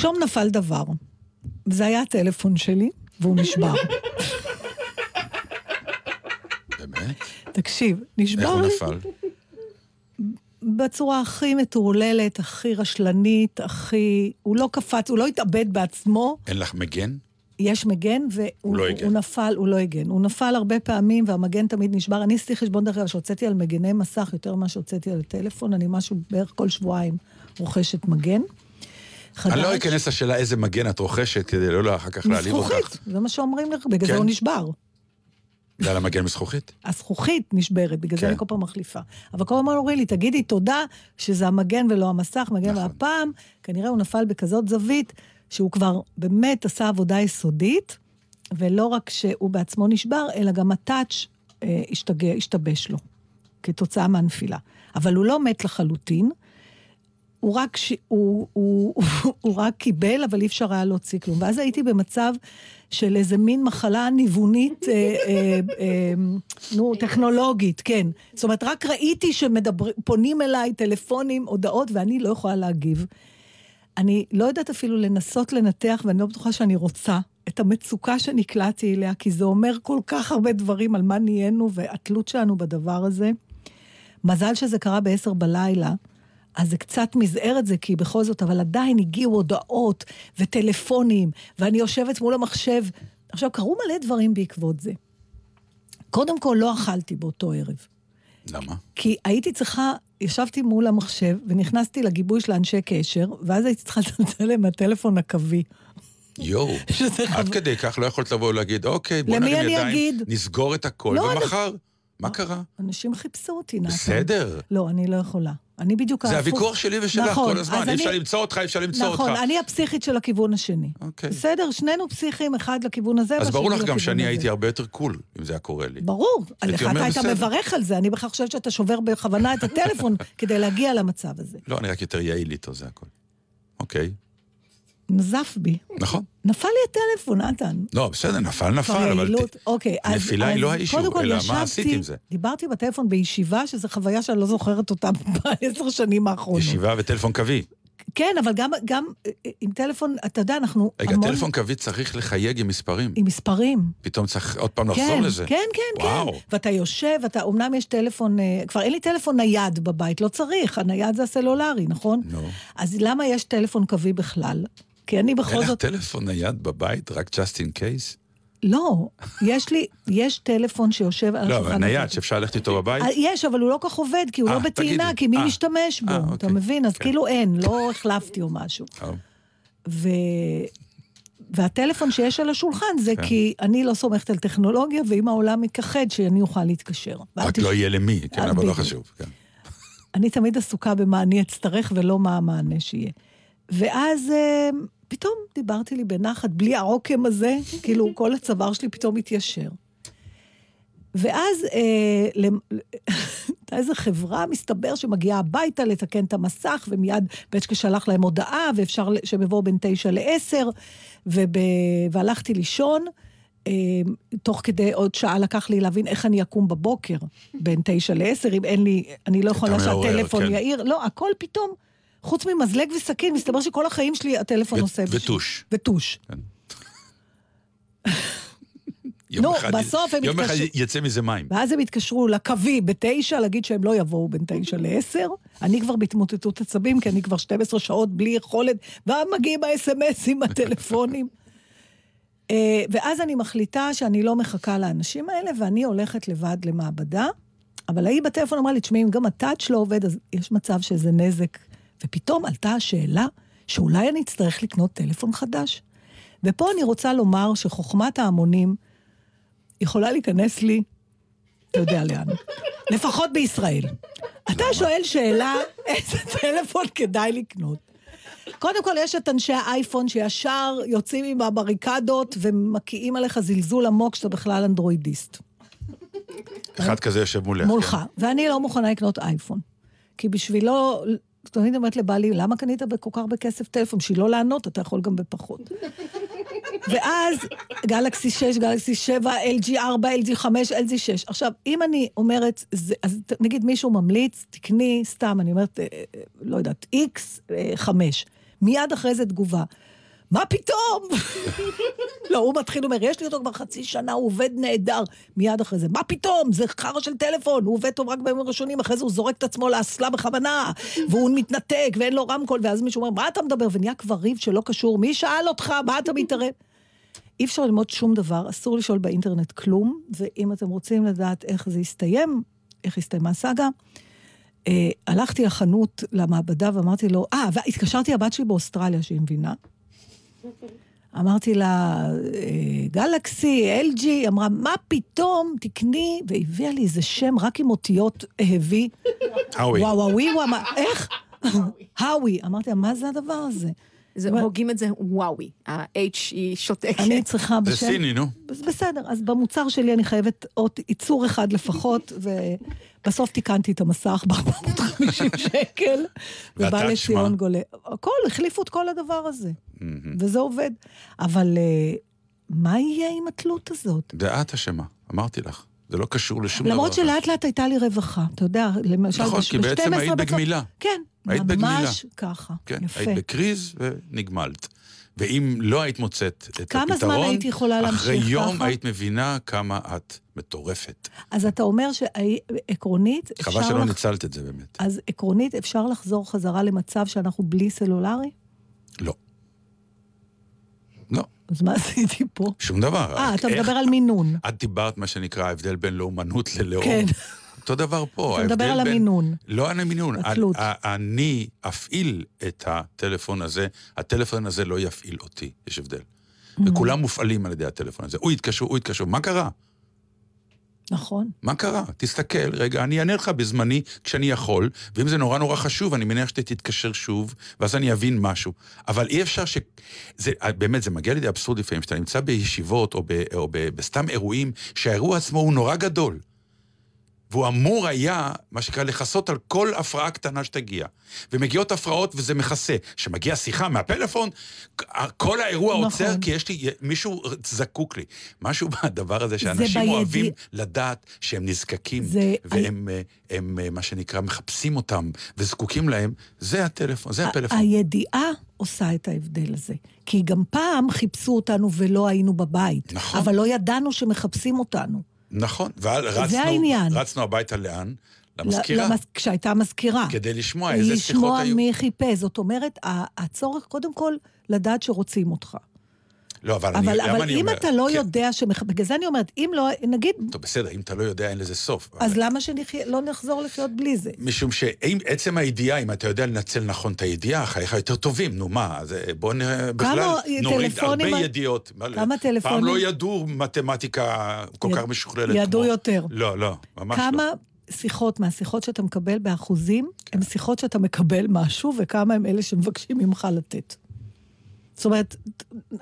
שלשום נפל דבר. זה היה הטלפון שלי, והוא נשבר. באמת? תקשיב, איך נשבר הוא לי נפל? בצורה הכי מטורללת, הכי רשלנית, הכי... הוא לא קפץ, הוא לא התאבד בעצמו. אין לך מגן? יש מגן, והוא לא. הוא נפל, הוא לא הגן. הוא נפל הרבה פעמים, והמגן תמיד נשבר. אני עשיתי חשבון דרך אגב, שהוצאתי על מגני מסך יותר ממה שהוצאתי על הטלפון, אני משהו בערך כל שבועיים רוכשת מגן. אני לא חדש. אכנס לשאלה איזה מגן את רוכשת, כדי לא אחר כך להעליב אותך. מזכוכית, זה מה שאומרים לך, בגלל זה כן. הוא נשבר. בגלל המגן מזכוכית? הזכוכית נשברת, בגלל זה כן. אני כל פעם מחליפה. אבל כל הזמן אומרים לי, תגידי תודה שזה המגן ולא המסך, מגן, נכון. והפעם, כנראה הוא נפל בכזאת זווית, שהוא כבר באמת עשה עבודה יסודית, ולא רק שהוא בעצמו נשבר, אלא גם הטאץ' אה, השתבש לו, כתוצאה מהנפילה. אבל הוא לא מת לחלוטין, הוא רק, ש... הוא, הוא, הוא, רק קיבל, אבל אי אפשר היה להוציא כלום. ואז הייתי במצב של איזה מין מחלה ניוונית, אה, אה, אה, נו, טכנולוגית, כן. זאת אומרת, רק ראיתי שפונים אליי טלפונים, הודעות, ואני לא יכולה להגיב. אני לא יודעת אפילו לנסות לנתח, ואני לא בטוחה שאני רוצה, את המצוקה שנקלעתי אליה, כי זה אומר כל כך הרבה דברים על מה נהיינו והתלות שלנו בדבר הזה. מזל שזה קרה בעשר בלילה, אז זה קצת מזער את זה, כי בכל זאת, אבל עדיין הגיעו הודעות וטלפונים, ואני יושבת מול המחשב. עכשיו, קרו מלא דברים בעקבות זה. קודם כל, לא אכלתי באותו ערב. למה? כי הייתי צריכה, ישבתי מול המחשב ונכנסתי לגיבוי של האנשי קשר, ואז הייתי צריכה לצלצל מהטלפון הקווי. יואו, עד חב- כדי כך לא יכולת לבוא ולהגיד, אוקיי, בוא נרים אני ידיים, אגיד? נסגור את הכל, לא, אני- ומחר, מה קרה? אנשים חיפשו אותי, נתן. בסדר. לא, אני לא יכולה. אני בדיוק זה. הוויכוח שלי ושלך נכון, כל הזמן, אי אפשר אני- למצוא אותך, אי אפשר למצוא אותך. נכון, אני הפסיכית של הכיוון השני. אוקיי. בסדר, שנינו פסיכים, אחד לכיוון הזה אז ברור לך גם שאני הזה. הייתי הרבה יותר קול, אם זה היה קורה לי. ברור, לך אתה היית. מברך על זה, אני בכלל חושבת שאתה שובר בכוונה את הטלפון כדי להגיע למצב הזה. לא, אני רק יותר יעיל איתו, זה הכל. אוקיי, נזף בי. נכון. נפל לי הטלפון, נתן. לא, בסדר, נפל, נפל, אבל... ת- אוקיי. נפילה היא לא האישו, קודם כל אלא מה ישבתי, עשית עם זה? דיברתי בטלפון בישיבה, שזו חוויה שאני לא זוכרת אותה בעשר שנים האחרונות. ישיבה וטלפון קווי. כן, אבל גם, גם אה, עם טלפון, אתה יודע, אנחנו רגע, המון... טלפון קווי צריך לחייג עם מספרים. עם מספרים. פתאום צריך עוד פעם לחזור כן, לזה. כן, כן, וואו. כן. ואתה יושב, אתה, אמנם יש טלפון, אה, כבר אין לי טלפון נייד בבית, לא צריך, הנייד זה הסלולרי, נכון? נו. אז למה יש טלפון קווי בכלל? כי אני בכל אין לך זאת... טלפון נייד בבית, רק just in case? לא, יש לי, יש טלפון שיושב על לא, השולחן. אבל נייד. שאפשר ללכת איתו בבית? אה, יש, אבל הוא לא כל כך עובד, כי הוא אה, לא בטעינה, תגידי. כי מי אה. משתמש בו, אה, אתה אוקיי. מבין? אז כן. כאילו אין, לא החלפתי או משהו. טוב. ו... והטלפון שיש על השולחן זה כן. כי אני לא סומכת על טכנולוגיה, ואם העולם נכחד, שאני אוכל להתקשר. רק לא יהיה למי, כן, אה, אבל לא. חשוב. כן. אני תמיד עסוקה במה אני אצטרך ולא מה המענה שיהיה. ואז אה, פתאום דיברתי לי בנחת, בלי העוקם הזה, כאילו כל הצוואר שלי פתאום התיישר. ואז אה, למ- איזו חברה, מסתבר, שמגיעה הביתה לתקן את המסך, ומיד בצ'קה שלח להם הודעה, ואפשר שהם יבואו בין תשע לעשר, וב... והלכתי לישון. אה, תוך כדי עוד שעה לקח לי להבין איך אני אקום בבוקר, בין תשע לעשר, אם אין לי, אני לא יכולה שהטלפון כן. יעיר, לא, הכל פתאום, חוץ ממזלג וסכין, מסתבר שכל החיים שלי הטלפון ו- עושה... בשביל- וטוש. וטוש. נו, אחד- בסוף הם יום אחד יצא מזה מים. ואז הם התקשרו לקווי בתשע, להגיד שהם לא יבואו בין תשע לעשר. אני כבר בהתמוטטות עצבים, כי אני כבר 12 שעות בלי יכולת, ומגיעים האס.אם.אסים, הטלפונים. אה, ואז אני מחליטה שאני לא מחכה לאנשים האלה, ואני הולכת לבד למעבדה. אבל ההיא בטלפון אמרה לי, תשמעי, אם גם הטאץ' לא עובד, אז יש מצב שזה נזק. ופתאום עלתה השאלה שאולי אני אצטרך לקנות טלפון חדש. ופה אני רוצה לומר שחוכמת ההמונים יכולה להיכנס לי, אתה יודע לאן, לפחות בישראל. אתה שואל שאלה, איזה טלפון כדאי לקנות? קודם כל, יש את אנשי האייפון שישר יוצאים עם הבריקדות ומקיאים עליך זלזול עמוק שאתה בכלל אנדרואידיסט. אחד כזה יושב מולך. מולך. כן. ואני לא מוכנה לקנות אייפון. כי בשבילו, תמיד אומרת לבעלי, למה קנית בכל כך הרבה כסף טלפון? בשביל לא לענות, אתה יכול גם בפחות. ואז גלקסי 6, גלקסי 7, LG 4, LG 5, LG 6. עכשיו, אם אני אומרת, זה, אז נגיד מישהו ממליץ, תקני, סתם, אני אומרת, אה, אה, לא יודעת, X 5. מיד אחרי זה תגובה. מה פתאום? לא, הוא מתחיל, אומר, יש לי אותו כבר חצי שנה, הוא עובד נהדר. מיד אחרי זה, מה פתאום? זה חרא של טלפון, הוא עובד טוב רק בימים הראשונים, אחרי זה הוא זורק את עצמו לאסלה בכוונה, והוא מתנתק, ואין לו רמקול, ואז מישהו אומר, מה אתה מדבר? ונהיה כבר ריב שלא קשור, מי שאל אותך? מה אתה מתערב? אי אפשר ללמוד שום דבר, אסור לשאול באינטרנט כלום, ואם אתם רוצים לדעת איך זה יסתיים, איך הסתיימה הסאגה, אה, הלכתי לחנות, למעבדה, ואמרתי לו, אה, והתקשרתי לבת שלי באוסטרליה, שהיא מבינה. אמרתי לה, אה, גלקסי, LG, היא אמרה, מה פתאום, תקני, והביאה לי איזה שם רק עם אותיות האבי. האווי. וואווי, הוא אמר, איך? האווי. אמרתי לה, מה זה הדבר הזה? זה, הוגים את זה וואוי, ה-H היא שותקת. אני צריכה זה בשם... סיני, נו. אז בסדר, אז במוצר שלי אני חייבת עוד ייצור אחד לפחות, ובסוף תיקנתי את המסך ב-450 שקל, ובא לציון? גולה. הכל, החליפו את כל הדבר הזה, וזה עובד. אבל אה, מה יהיה עם התלות הזאת? זה את אשמה, אמרתי לך. זה לא קשור לשום דבר. למרות שלאט לאט הייתה לי רווחה, אתה יודע, למשל, נכון, כי בעצם ב- 12 היית בגמילה. כן. ממש ככה, כן, יפה. היית בקריז ונגמלת. ואם לא היית מוצאת את כמה הפתרון, זמן הייתי יכולה להמשיך אחרי יום ככה? היית מבינה כמה את מטורפת. אז אתה אומר שעקרונית, אפשר... חבל שלא לח- ניצלת את זה באמת. אז עקרונית אפשר לחזור חזרה למצב שאנחנו בלי סלולרי? לא. לא, אז מה עשיתי פה? שום דבר. אה, אתה איך- מדבר על מינון. את דיברת מה שנקרא ההבדל בין לאומנות ללאום. כן. אותו דבר פה. אתה מדבר על בין- המינון. לא על המינון. התלות. אני אפעיל את הטלפון הזה, הטלפון הזה לא יפעיל אותי, יש הבדל. Mm. וכולם מופעלים על ידי הטלפון הזה. הוא יתקשר, הוא יתקשר, מה קרה? נכון. מה קרה? תסתכל, רגע, אני אענה לך בזמני כשאני יכול, ואם זה נורא נורא חשוב, אני מניח שאתה תתקשר שוב, ואז אני אבין משהו. אבל אי אפשר ש... זה, באמת, זה מגיע לידי אבסורד לפעמים, שאתה נמצא בישיבות או, ב, או ב, בסתם אירועים, שהאירוע עצמו הוא נורא גדול. והוא אמור היה, מה שנקרא, לכסות על כל הפרעה קטנה שתגיע. ומגיעות הפרעות וזה מכסה. כשמגיעה שיחה מהפלאפון, כל האירוע נכון. עוצר כי יש לי, מישהו זקוק לי. משהו בדבר הזה שאנשים בידיע- אוהבים לדעת שהם נזקקים, זה- והם, אה, הם, אה, מה שנקרא, מחפשים אותם וזקוקים להם, זה הטלפון, זה הפלאפון. הידיעה עושה את ההבדל הזה. כי גם פעם חיפשו אותנו ולא היינו בבית. נכון. אבל לא ידענו שמחפשים אותנו. נכון, ורצנו הביתה לאן? למזכירה. למז... כשהייתה מזכירה. כדי לשמוע איזה שיחות לשמוע היו. מי חיפש. זאת אומרת, הצורך קודם כל לדעת שרוצים אותך. לא, אבל, אבל, אני, אבל אני אם אומר? אתה לא כן. יודע שמח... בגלל זה אני אומרת, אם לא, נגיד, טוב, בסדר, אם אתה לא יודע, אין לזה סוף. אז למה שלא נחזור לחיות בלי זה? משום שעצם הידיעה, אם אתה יודע לנצל נכון את הידיעה, חייך יותר טובים, נו מה, אז אה, בוא נ... בכלל נוריד טלפונים- הרבה ידיעות. כמה טלפונים- פעם לא ידעו מתמטיקה כל יד- כך משוכללת כמו... ידעו יותר. לא, לא, ממש לא. כמה שיחות מהשיחות שאתה מקבל באחוזים, הן שיחות שאתה מקבל משהו, וכמה הם אלה שמבקשים ממך לתת. זאת אומרת,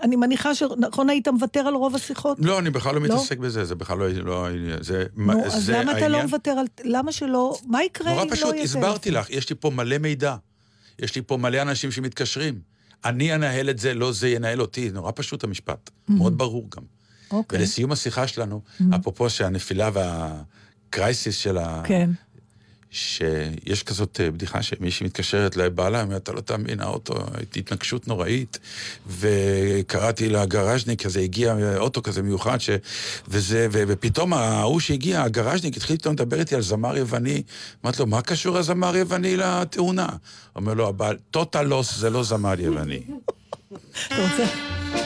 אני מניחה שנכון היית מוותר על רוב השיחות? לא, אני בכלל לא לא? מתעסק בזה, זה בכלל לא... לא זה, נו, אז זה למה אתה לא העניין. מוותר על... למה שלא... מה יקרה אם נורא לא יהיה פשוט, טלפון? הסברתי לך, יש לי פה מלא מידע. יש לי פה מלא אנשים שמתקשרים. אני אנהל את זה, לא זה ינהל אותי. נורא פשוט המשפט. מאוד ברור גם. אוקיי. ולסיום השיחה שלנו, אפרופו שהנפילה והקרייסיס של ה... כן. שיש כזאת אה, בדיחה שמישהי מתקשרת לבעלה, אומרת, אתה לא תאמין, האוטו, התנגשות נוראית, וקראתי לגראז'ניק, אז הגיע אוטו כזה מיוחד, ש... וזה, ו... ופתאום ההוא שהגיע, הגראז'ניק, התחיל פתאום לדבר איתי על זמר יווני, אמרתי לו, מה קשור הזמר יווני לתאונה? אומר לו, הבעל, טוטלוס זה לא זמר יווני. אתה רוצה...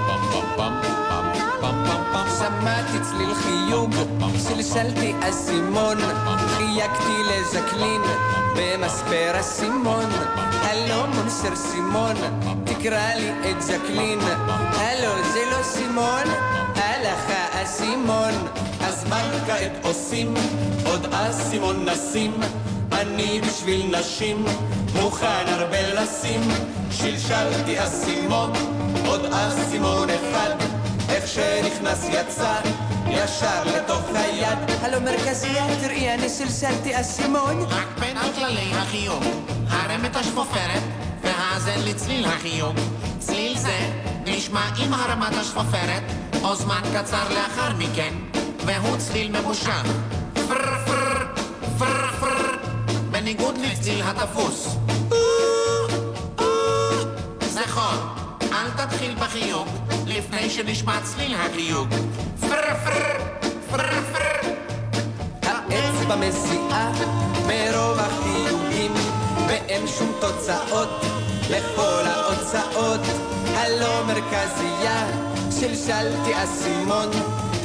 שמעתי צליל חיוג, שלשלתי אסימון, חייגתי לז'קלין, במספר אסימון. הלו מונסר סימון, תקרא לי את ז'קלין. הלו זה לא סימון, הלך האסימון. אז מה כעת עושים? עוד אסימון נשים. אני בשביל נשים, מוכן הרבה לשים. שלשלתי אסימון, עוד אסימון אחד. איך שנכנס יצא, ישר לתוך היד. הלו מרכזייה, תראי, אני סלסלתי אסימון. רק בין כללי החיוג, הרם את השפופרת, והאזן לצליל החיוג. צליל זה נשמע עם הרמת השפופרת, או זמן קצר לאחר מכן, והוא צליל ממושך. פר פר פר פר, בניגוד לצליל התפוס. נכון, אל תתחיל בחיוג, לפני שנשמע צליל החיוג. פר פר פר פר האצבע מזיעה מרוב החיוגים, ואין שום תוצאות לכל ההוצאות. הלא מרכזייה, שלשלתי אסימון,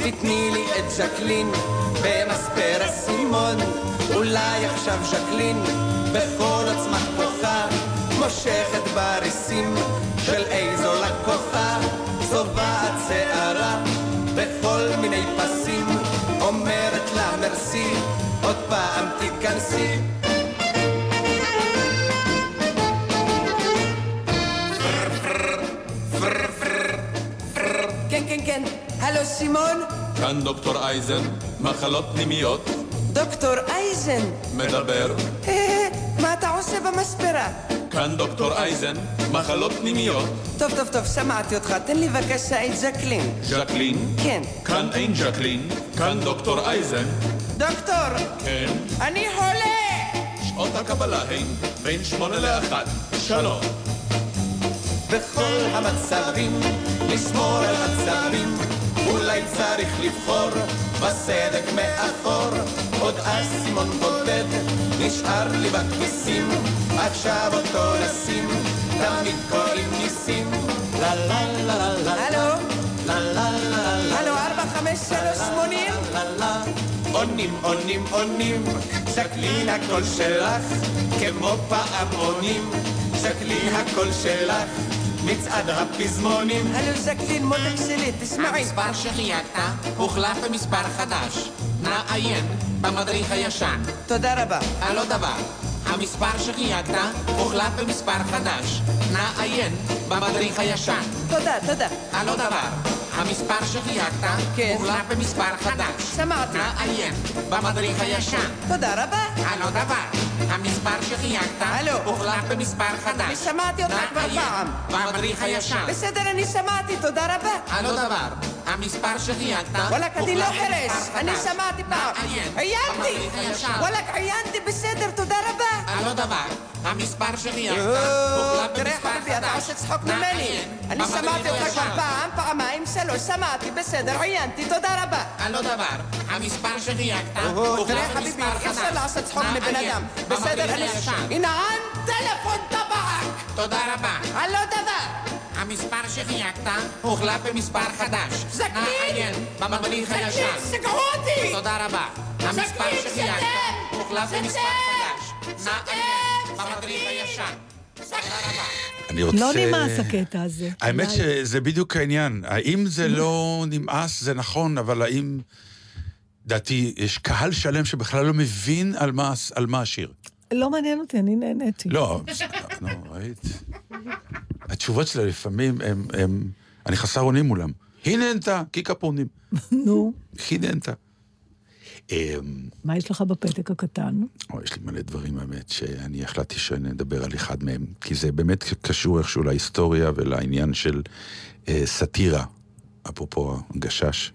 תתני לי את ז'קלין במספר אסימון. אולי עכשיו ז'קלין, בכל עוצמת כוחה, מושכת בריסים של איזו לקוחה, צובעת שערה בכל מיני פסים, אומרת לה מרסי, עוד פעם תתכנסי. כן, כן, כן, הלו סימון? כאן דוקטור אייזן, מחלות פנימיות, דוקטור אייזן, מדבר. מה אתה עושה במספרה? כאן דוקטור אייזן, מחלות פנימיות, טוב, טוב, טוב, שמעתי אותך, תן לי בבקשה את ז'קלין. ז'קלין. כן. כאן אין ז'קלין, כאן דוקטור אייזן. דוקטור, כן. אני חולה! שעות הקבלה הן בין שמונה לאחת. שלום. בכל המצבים, לשמור על עצבים, אולי צריך לבחור בסדק מאחור. עוד אסימון בודד נשאר לי בכיסים, עכשיו אותו נשים, תמיד קוראים ניסים. לה לה לה לה לה הלו? לה לה לה לה הלו, ארבע, חמש, שלוש, שמונים? עונים, עונים, עונים, ז'קלין הקול שלך, כמו פעמונים, ז'קלין הקול שלך, מצעד הפזמונים. הלו, ז'קלין, מותק שלי, תשמעי. המספר שחייגת הוחלף במספר חדש. נא עיין במדריך הישן. תודה רבה. על עוד דבר, המספר שחייגת הוחלף במספר חדש. נא עיין במדריך הישן. תודה, תודה. על עוד דבר, המספר שחייגת הוחלף במספר חדש. שמעתי. נא עיין במדריך הישן. תודה רבה. על עוד דבר, המספר שחייגת הוחלף במספר חדש. אני שמעתי אותך כבר פעם. במדריך הישן. בסדר, אני שמעתי, תודה רבה. על עוד דבר, המספר שחייגת וואלכ, אני לא חירש, במספר אני. שמעתי פעם. עיינתי! וואלכ, עיינתי, בסדר, תודה רבה. על עוד דבר, המספר שחייגת הוחלף תראה חביבי, אתה. עושה צחוק ממני. אני שמעתי אותך. כבר פעם, פעמיים, שלוש, שמעתי, בסדר, עיינתי, תודה רבה. על עוד דבר, המספר שחייגת הוחלף תראה חביבי, אי אפשר. לעשות צחוק מבן אדם. בסדר, אני... הנה, ען טלפון טבעק! תודה רבה. על לא דבר. המספר שחייגת הוחלף במספר חדש. זקנים! נא עיין במדריך. סגרו אותי! תודה רבה. המספר שחייגת! הוחלף במספר! חדש. נא עיין במדריך הישן. תודה רבה. אני רוצה... לא נמאס הקטע הזה. האמת אולי- שזה בדיוק העניין. האם זה לא נמאס, זה נכון, אבל האם... לדעתי, יש קהל שלם שבכלל לא מבין על מה, על מה השיר. לא מעניין אותי, אני נהניתי. לא, נו, ראית? התשובות שלה לפעמים הם, הם... אני חסר אונים מולם. הנה נתה, קיקה פונים. נו, הנה נתה. אמ, מה יש לך בפתק הקטן? או, יש לי מלא דברים, האמת, שאני החלטתי שנדבר על אחד מהם, כי זה באמת קשור איכשהו להיסטוריה ולעניין של אה, סאטירה, אפרופו הגשש,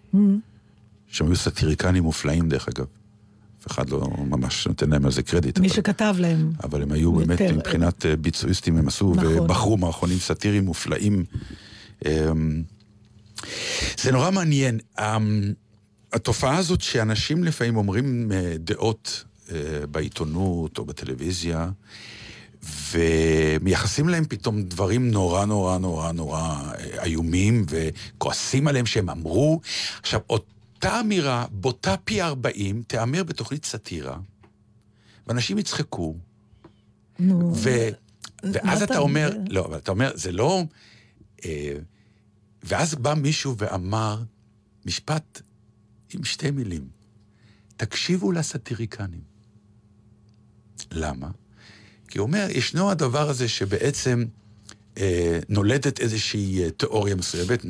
שהם היו סאטיריקנים מופלאים, דרך אגב. אף אחד לא ממש נותן להם על זה קרדיט. מי אבל- שכתב להם. אבל הם היו באמת, יותר, מבחינת אה, ביצועיסטים, הם עשו, נכון. ובחרו מערכונים סאטיריים מופלאים. אמ, זה נורא מעניין. אמ, התופעה הזאת שאנשים לפעמים אומרים אה, דעות אה, בעיתונות או בטלוויזיה, ומייחסים להם פתאום דברים נורא נורא נורא נורא איומים, וכועסים עליהם שהם אמרו. עכשיו, אותה אמירה, בוטה פי 40, תיאמר בתוכנית סאטירה, ואנשים יצחקו, נו. ו... ואז אתה אומר? לא, אבל אתה אומר, זה לא... אה, ואז בא מישהו ואמר משפט עם שתי מילים, תקשיבו לסאטיריקנים. למה? כי הוא אומר, ישנו הדבר הזה שבעצם נולדת איזושהי אה, תיאוריה מסוימת,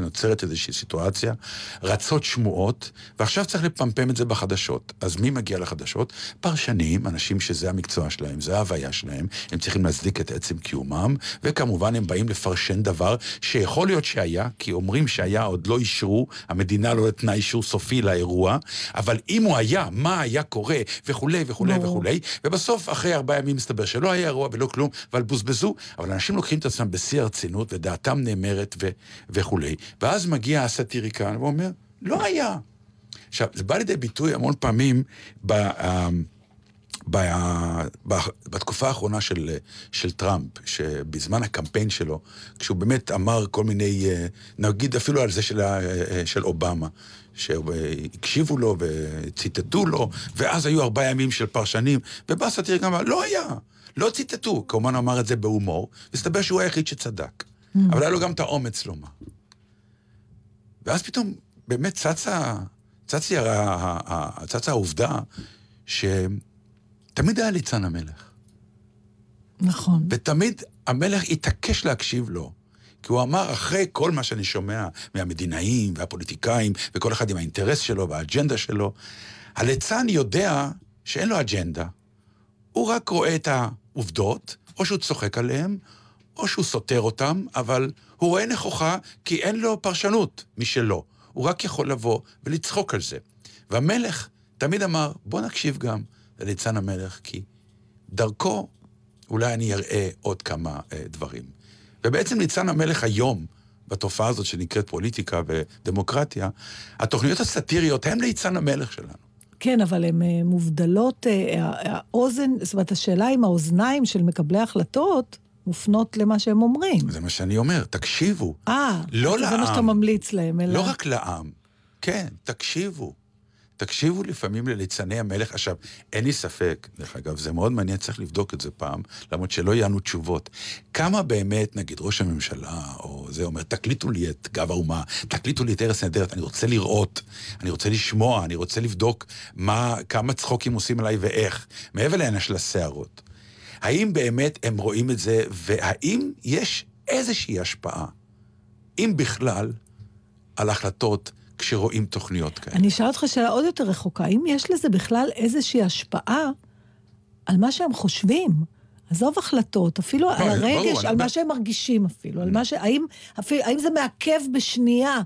נוצרת, איזושהי סיטואציה, רצות שמועות, ועכשיו צריך לפמפם את זה בחדשות. אז מי מגיע לחדשות? פרשנים, אנשים שזה המקצוע שלהם, זה ההוויה שלהם, הם צריכים להצדיק את עצם קיומם, וכמובן הם באים לפרשן דבר שיכול להיות שהיה, כי אומרים שהיה, עוד לא אישרו, המדינה לא נתנה אישור סופי לאירוע, אבל אם הוא היה, מה היה קורה, וכולי וכולי. וכולי, ובסוף, אחרי ארבעה ימים מסתבר שלא היה אירוע ולא כלום, אבל בוזבזו, אבל אנשים לוקחים את עצמם בשיא הרצינות, ודעתם נאמרת ו- וכולי. ואז מגיע הסאטיריקן ואומר, לא היה. עכשיו, זה בא לידי ביטוי המון פעמים ב... ה- ב- ב- בתקופה האחרונה של, של טראמפ, שבזמן הקמפיין שלו, כשהוא באמת אמר כל מיני, נגיד אפילו על זה של, של אובמה, שהקשיבו לו וציטטו לו, ואז היו ארבעה ימים של פרשנים, ובא סאטיריקן ואמר, לא היה, לא ציטטו. כמובן אמר את זה בהומור, והסתבר שהוא היחיד שצדק. אבל היה לו גם את האומץ לומר. ואז פתאום באמת צצה, צצה, צצה העובדה שתמיד היה ליצן המלך. נכון. ותמיד המלך התעקש להקשיב לו. כי הוא אמר, אחרי כל מה שאני שומע מהמדינאים והפוליטיקאים, וכל אחד עם האינטרס שלו והאג'נדה שלו, הליצן יודע שאין לו אג'נדה. הוא רק רואה את העובדות, או שהוא צוחק עליהן, או שהוא סותר אותן, אבל הוא רואה נכוחה כי אין לו פרשנות משלו. הוא רק יכול לבוא ולצחוק על זה. והמלך תמיד אמר, בוא נקשיב גם לליצן המלך, כי דרכו אולי אני אראה עוד כמה אה, דברים. ובעצם ניצן המלך היום, בתופעה הזאת שנקראת פוליטיקה ודמוקרטיה, התוכניות הסאטיריות הן ליצן המלך שלנו. כן, אבל הן אה, מובדלות, אה, האוזן, זאת אומרת, השאלה אם האוזניים של מקבלי ההחלטות מופנות למה שהם אומרים. זה מה שאני אומר, תקשיבו. אה, לא זה מה לעם. שאתה ממליץ להם, אלא... לא רק לעם, כן, תקשיבו. תקשיבו לפעמים לליצני המלך. עכשיו, אין לי ספק, דרך אגב, זה מאוד מעניין, צריך לבדוק את זה פעם, למרות שלא יענו תשובות. כמה באמת, נגיד, ראש הממשלה, או זה אומר, תקליטו לי את גב האומה, תקליטו לי את ארץ נהדרת, אני רוצה לראות, אני רוצה לשמוע, אני רוצה לבדוק מה, כמה צחוקים עושים עליי ואיך, מעבר לעניין של השערות. האם באמת הם רואים את זה, והאם יש איזושהי השפעה, אם בכלל, על החלטות כשרואים תוכניות כאלה? אני אשאל אותך שאלה עוד יותר רחוקה. האם יש לזה בכלל איזושהי השפעה על מה שהם חושבים? עזוב החלטות, אפילו על ברור, הרגש, אני על אומר- מה שהם מרגישים אפילו, על מה ש... האם, אפילו, האם זה מעכב בשנייה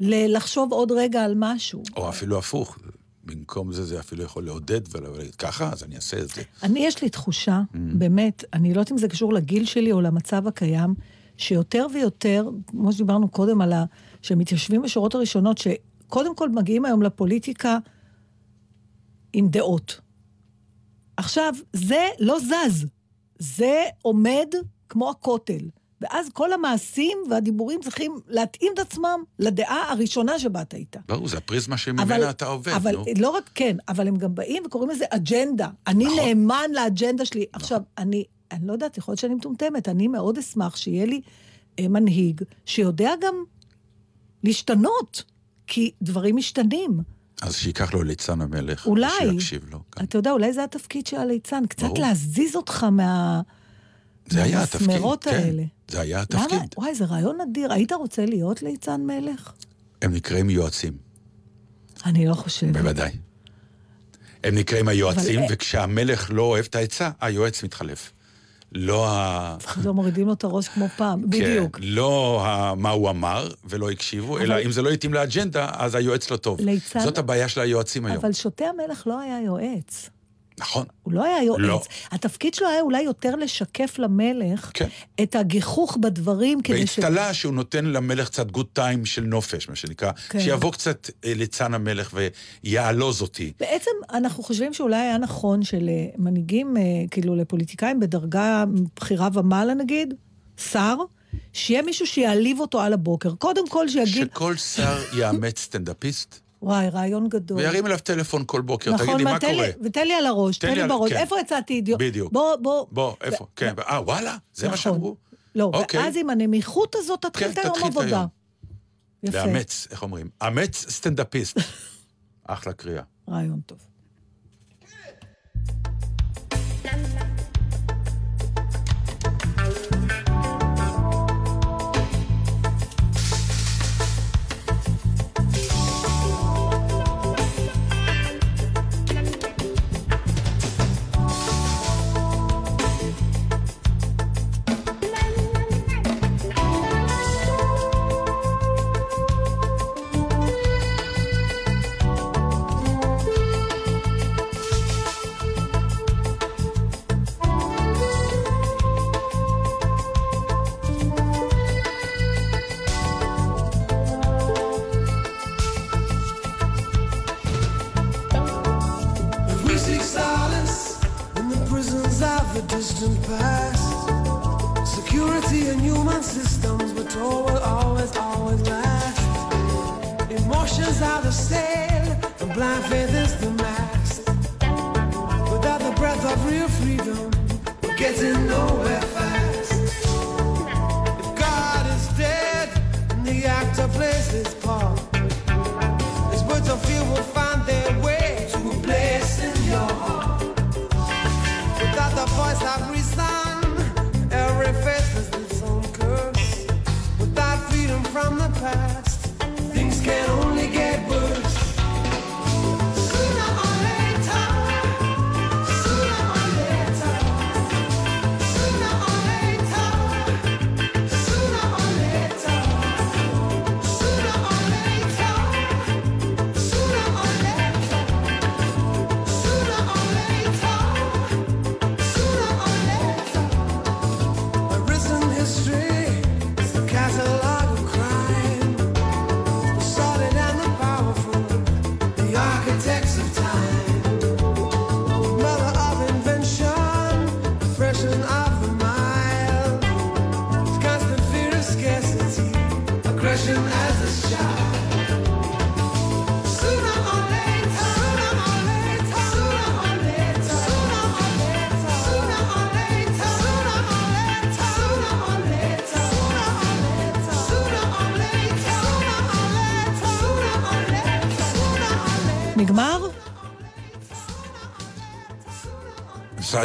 לחשוב עוד רגע על משהו? או אפילו הפוך, במקום זה, זה אפילו יכול לעודד ולהגיד, ככה, אז אני אעשה את זה. אני, יש לי תחושה, באמת, אני לא יודעת אם זה קשור לגיל שלי או למצב הקיים, שיותר ויותר, כמו שדיברנו קודם על ה... שמתיישבים בשורות הראשונות, שקודם כל מגיעים היום לפוליטיקה עם דעות. עכשיו, זה לא זז, זה עומד כמו הכותל. ואז כל המעשים והדיבורים צריכים להתאים את עצמם לדעה הראשונה שבאת איתה. ברור, זה הפריזמה שממנה אתה עובד, אבל נו. לא רק כן, אבל הם גם באים וקוראים לזה אג'נדה. אני נכון. נאמן לאג'נדה שלי. עכשיו, אני, אני לא יודעת, יכול להיות שאני מטומטמת, אני מאוד אשמח שיהיה לי אה, מנהיג שיודע גם להשתנות, כי דברים משתנים. אז שייקח לו ליצן המלך. אולי. שיקשיב לו. אתה יודע, אולי זה התפקיד של הליצן, קצת ברור. להזיז אותך מה... זה היה התפקיד, כן. האלה. זה היה למה? התפקיד. וואי, זה רעיון אדיר. היית רוצה להיות ליצן מלך? הם נקראים יועצים, אני לא חושבת. בוודאי. הם נקראים היועצים, אבל- וכשהמלך לא אוהב את העצה, היועץ מתחלף. לא ה... לא מורידים לו את הראש כמו פעם, בדיוק. כן, לא ה... מה הוא אמר ולא הקשיבו, אלא אם זה לא התאים לאג'נדה, אז היועץ לא טוב. ליצן- זאת הבעיה של היועצים היום. אבל שוטה המלך לא היה יועץ. נכון. הוא לא היה יועץ. לא. התפקיד שלו היה אולי יותר לשקף למלך כן. את הגיחוך בדברים כדי ש... באצטלה שהוא נותן למלך קצת גוד טיים של נופש, מה שנקרא. כן. שיבוא קצת אה, ליצן המלך ויעלוז אותי. בעצם אנחנו חושבים שאולי היה נכון שלמנהיגים, אה, כאילו לפוליטיקאים בדרגה בכירה ומעלה נגיד, שר, שיהיה מישהו שיעליב אותו על הבוקר. קודם כל שיגיד, שכל שר יאמץ סטנדאפיסט, וואי, רעיון גדול. וירים אליו טלפון כל בוקר, נכון, תגיד לי, מה קורה? ותן לי על הראש, תן לי על- בראש. כן. איפה יצאתי אידיוט? בדיוק. בוא, בוא. בוא, איפה? כן, אה, וואלה? זה מה נכון. שאמרו? לא, אוקיי. ואז עם הנמיכות הזאת תתחיל כן, את היום עבודה. יפה, לאמץ, איך אומרים? אמץ סטנדאפיסט. אחלה קריאה. רעיון טוב.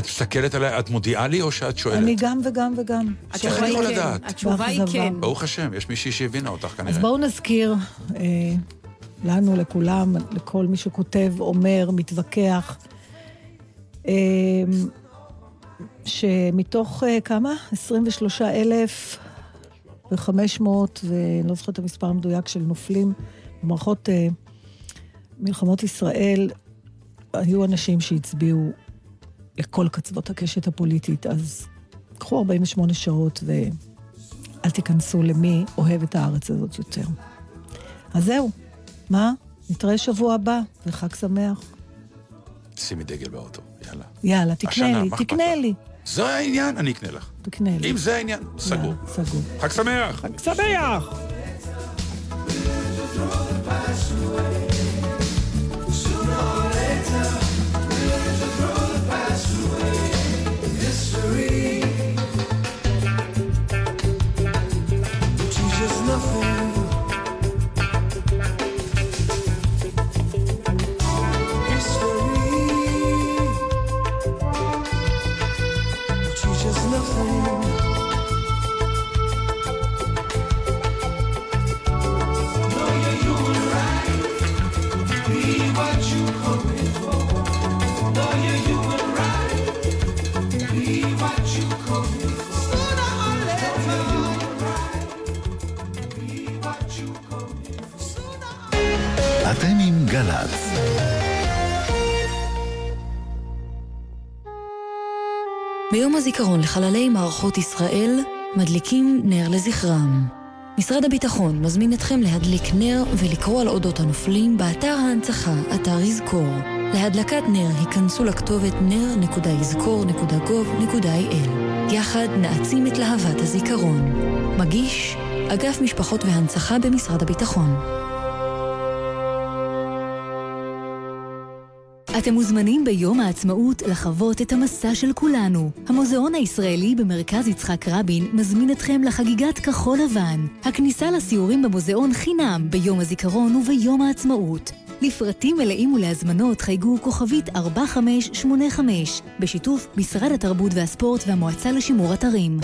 את מסתכלת עליי, את מודיעה לי או שאת שואלת? אני גם וגם וגם. איך אני יכול לדעת? התשובה היא באכזבה. כן. ברוך השם, יש מישהי שהבינה אותך אז כנראה. בואו נזכיר אה, לנו, לכולם, לכל מי שכותב, אומר, מתווכח, אה, שמתוך אה, כמה? 23,500, ואני לא זוכרת את המספר המדויק של נופלים במערכות אה, מלחמות ישראל, היו אנשים שהצביעו לכל קצוות הקשת הפוליטית, אז קחו 48 שעות ואל תיכנסו למי אוהב את הארץ הזאת יותר. אז זהו, מה? נתראה שבוע הבא, וחג שמח. שימי דגל באוטו, יאללה. יאללה, תקנה השנה, לי, תקנה? לי, זה העניין, אני אקנה לך. תקנה לי. אם זה העניין, סגור. יאללה, סגור. חג שמח! חג שמח! הזיכרון לחללי מערכות ישראל, מדליקים נר לזכרם. משרד הביטחון מזמין אתכם להדליק נר ולקרוא על אודות הנופלים באתר ההנצחה, אתר יזכור. להדלקת נר היכנסו לכתובת נר.יזכור.gov.il. יחד נעצים את להבת הזיכרון. מגיש אגף משפחות והנצחה במשרד הביטחון. אתם מוזמנים ביום העצמאות לחוות את המסע של כולנו. המוזיאון הישראלי במרכז יצחק רבין מזמין אתכם לחגיגת כחול לבן. הכניסה לסיורים במוזיאון חינם ביום הזיכרון וביום העצמאות. לפרטים מלאים ולהזמנות חייגו כוכבית 4585 בשיתוף משרד התרבות והספורט והמועצה לשימור אתרים.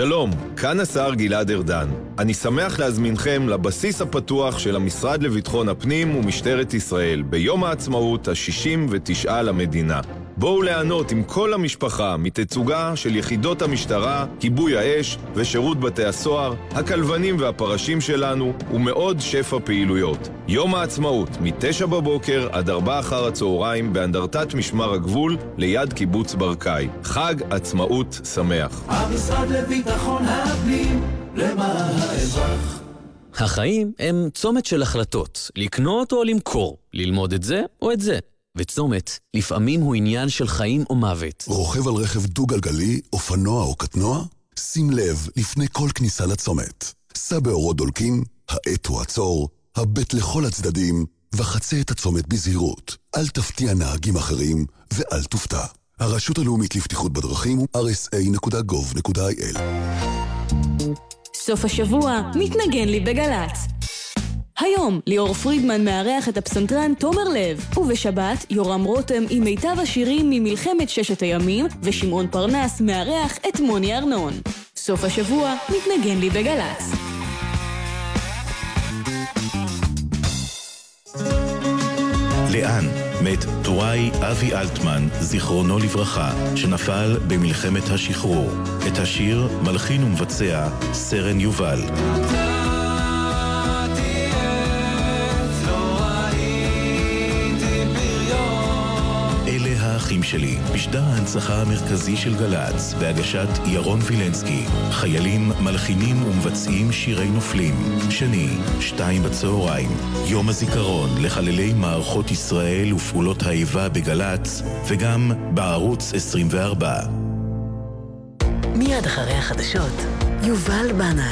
שלום, כאן השר גלעד ארדן. אני שמח להזמינכם לבסיס הפתוח של המשרד לביטחון הפנים ומשטרת ישראל ביום העצמאות ה-69 למדינה. בואו ליהנות עם כל המשפחה מתצוגה של יחידות המשטרה, כיבוי האש ושירות בתי הסוהר, הכלבנים והפרשים שלנו ומעוד שפע פעילויות. יום העצמאות, מ-9 בבוקר עד 4 אחר הצהריים באנדרטת משמר הגבול ליד קיבוץ ברקאי. חג עצמאות שמח. המשרד לביטחון הפנים, למען האזרח. החיים הם צומת של החלטות, לקנות או למכור, ללמוד את זה או את זה. וצומת, לפעמים הוא עניין של חיים או מוות. רוכב על רכב דו-גלגלי, אופנוע או קטנוע? שים לב לפני כל כניסה לצומת. סע באורות דולקים, האט הוא עצור, הבט לכל הצדדים, וחצה את הצומת בזהירות. אל תפתיע נהגים אחרים, ואל תופתע. הרשות הלאומית לבטיחות בדרכים הוא rsa.gov.il סוף השבוע מתנגן לי בגל"צ. היום ליאור פרידמן מארח את הפסנתרן תומר לב, ובשבת יורם רותם עם מיטב השירים ממלחמת ששת הימים, ושמעון פרנס מארח את מוני ארנון. סוף השבוע מתנגן לי בגל"צ. לאן? מת טוראי אבי אלטמן, זיכרונו לברכה, שנפל במלחמת השחרור. את השיר מלחין ומבצע סרן יובל. האחים שלי, משדר ההנצחה המרכזי של גל"צ, בהגשת ירון וילנסקי. חיילים מלחינים ומבצעים שירי נופלים. שני, שתיים בצהריים. יום הזיכרון לחללי מערכות ישראל ופעולות האיבה בגל"צ, וגם בערוץ 24. מיד אחרי החדשות, יובל בנאי.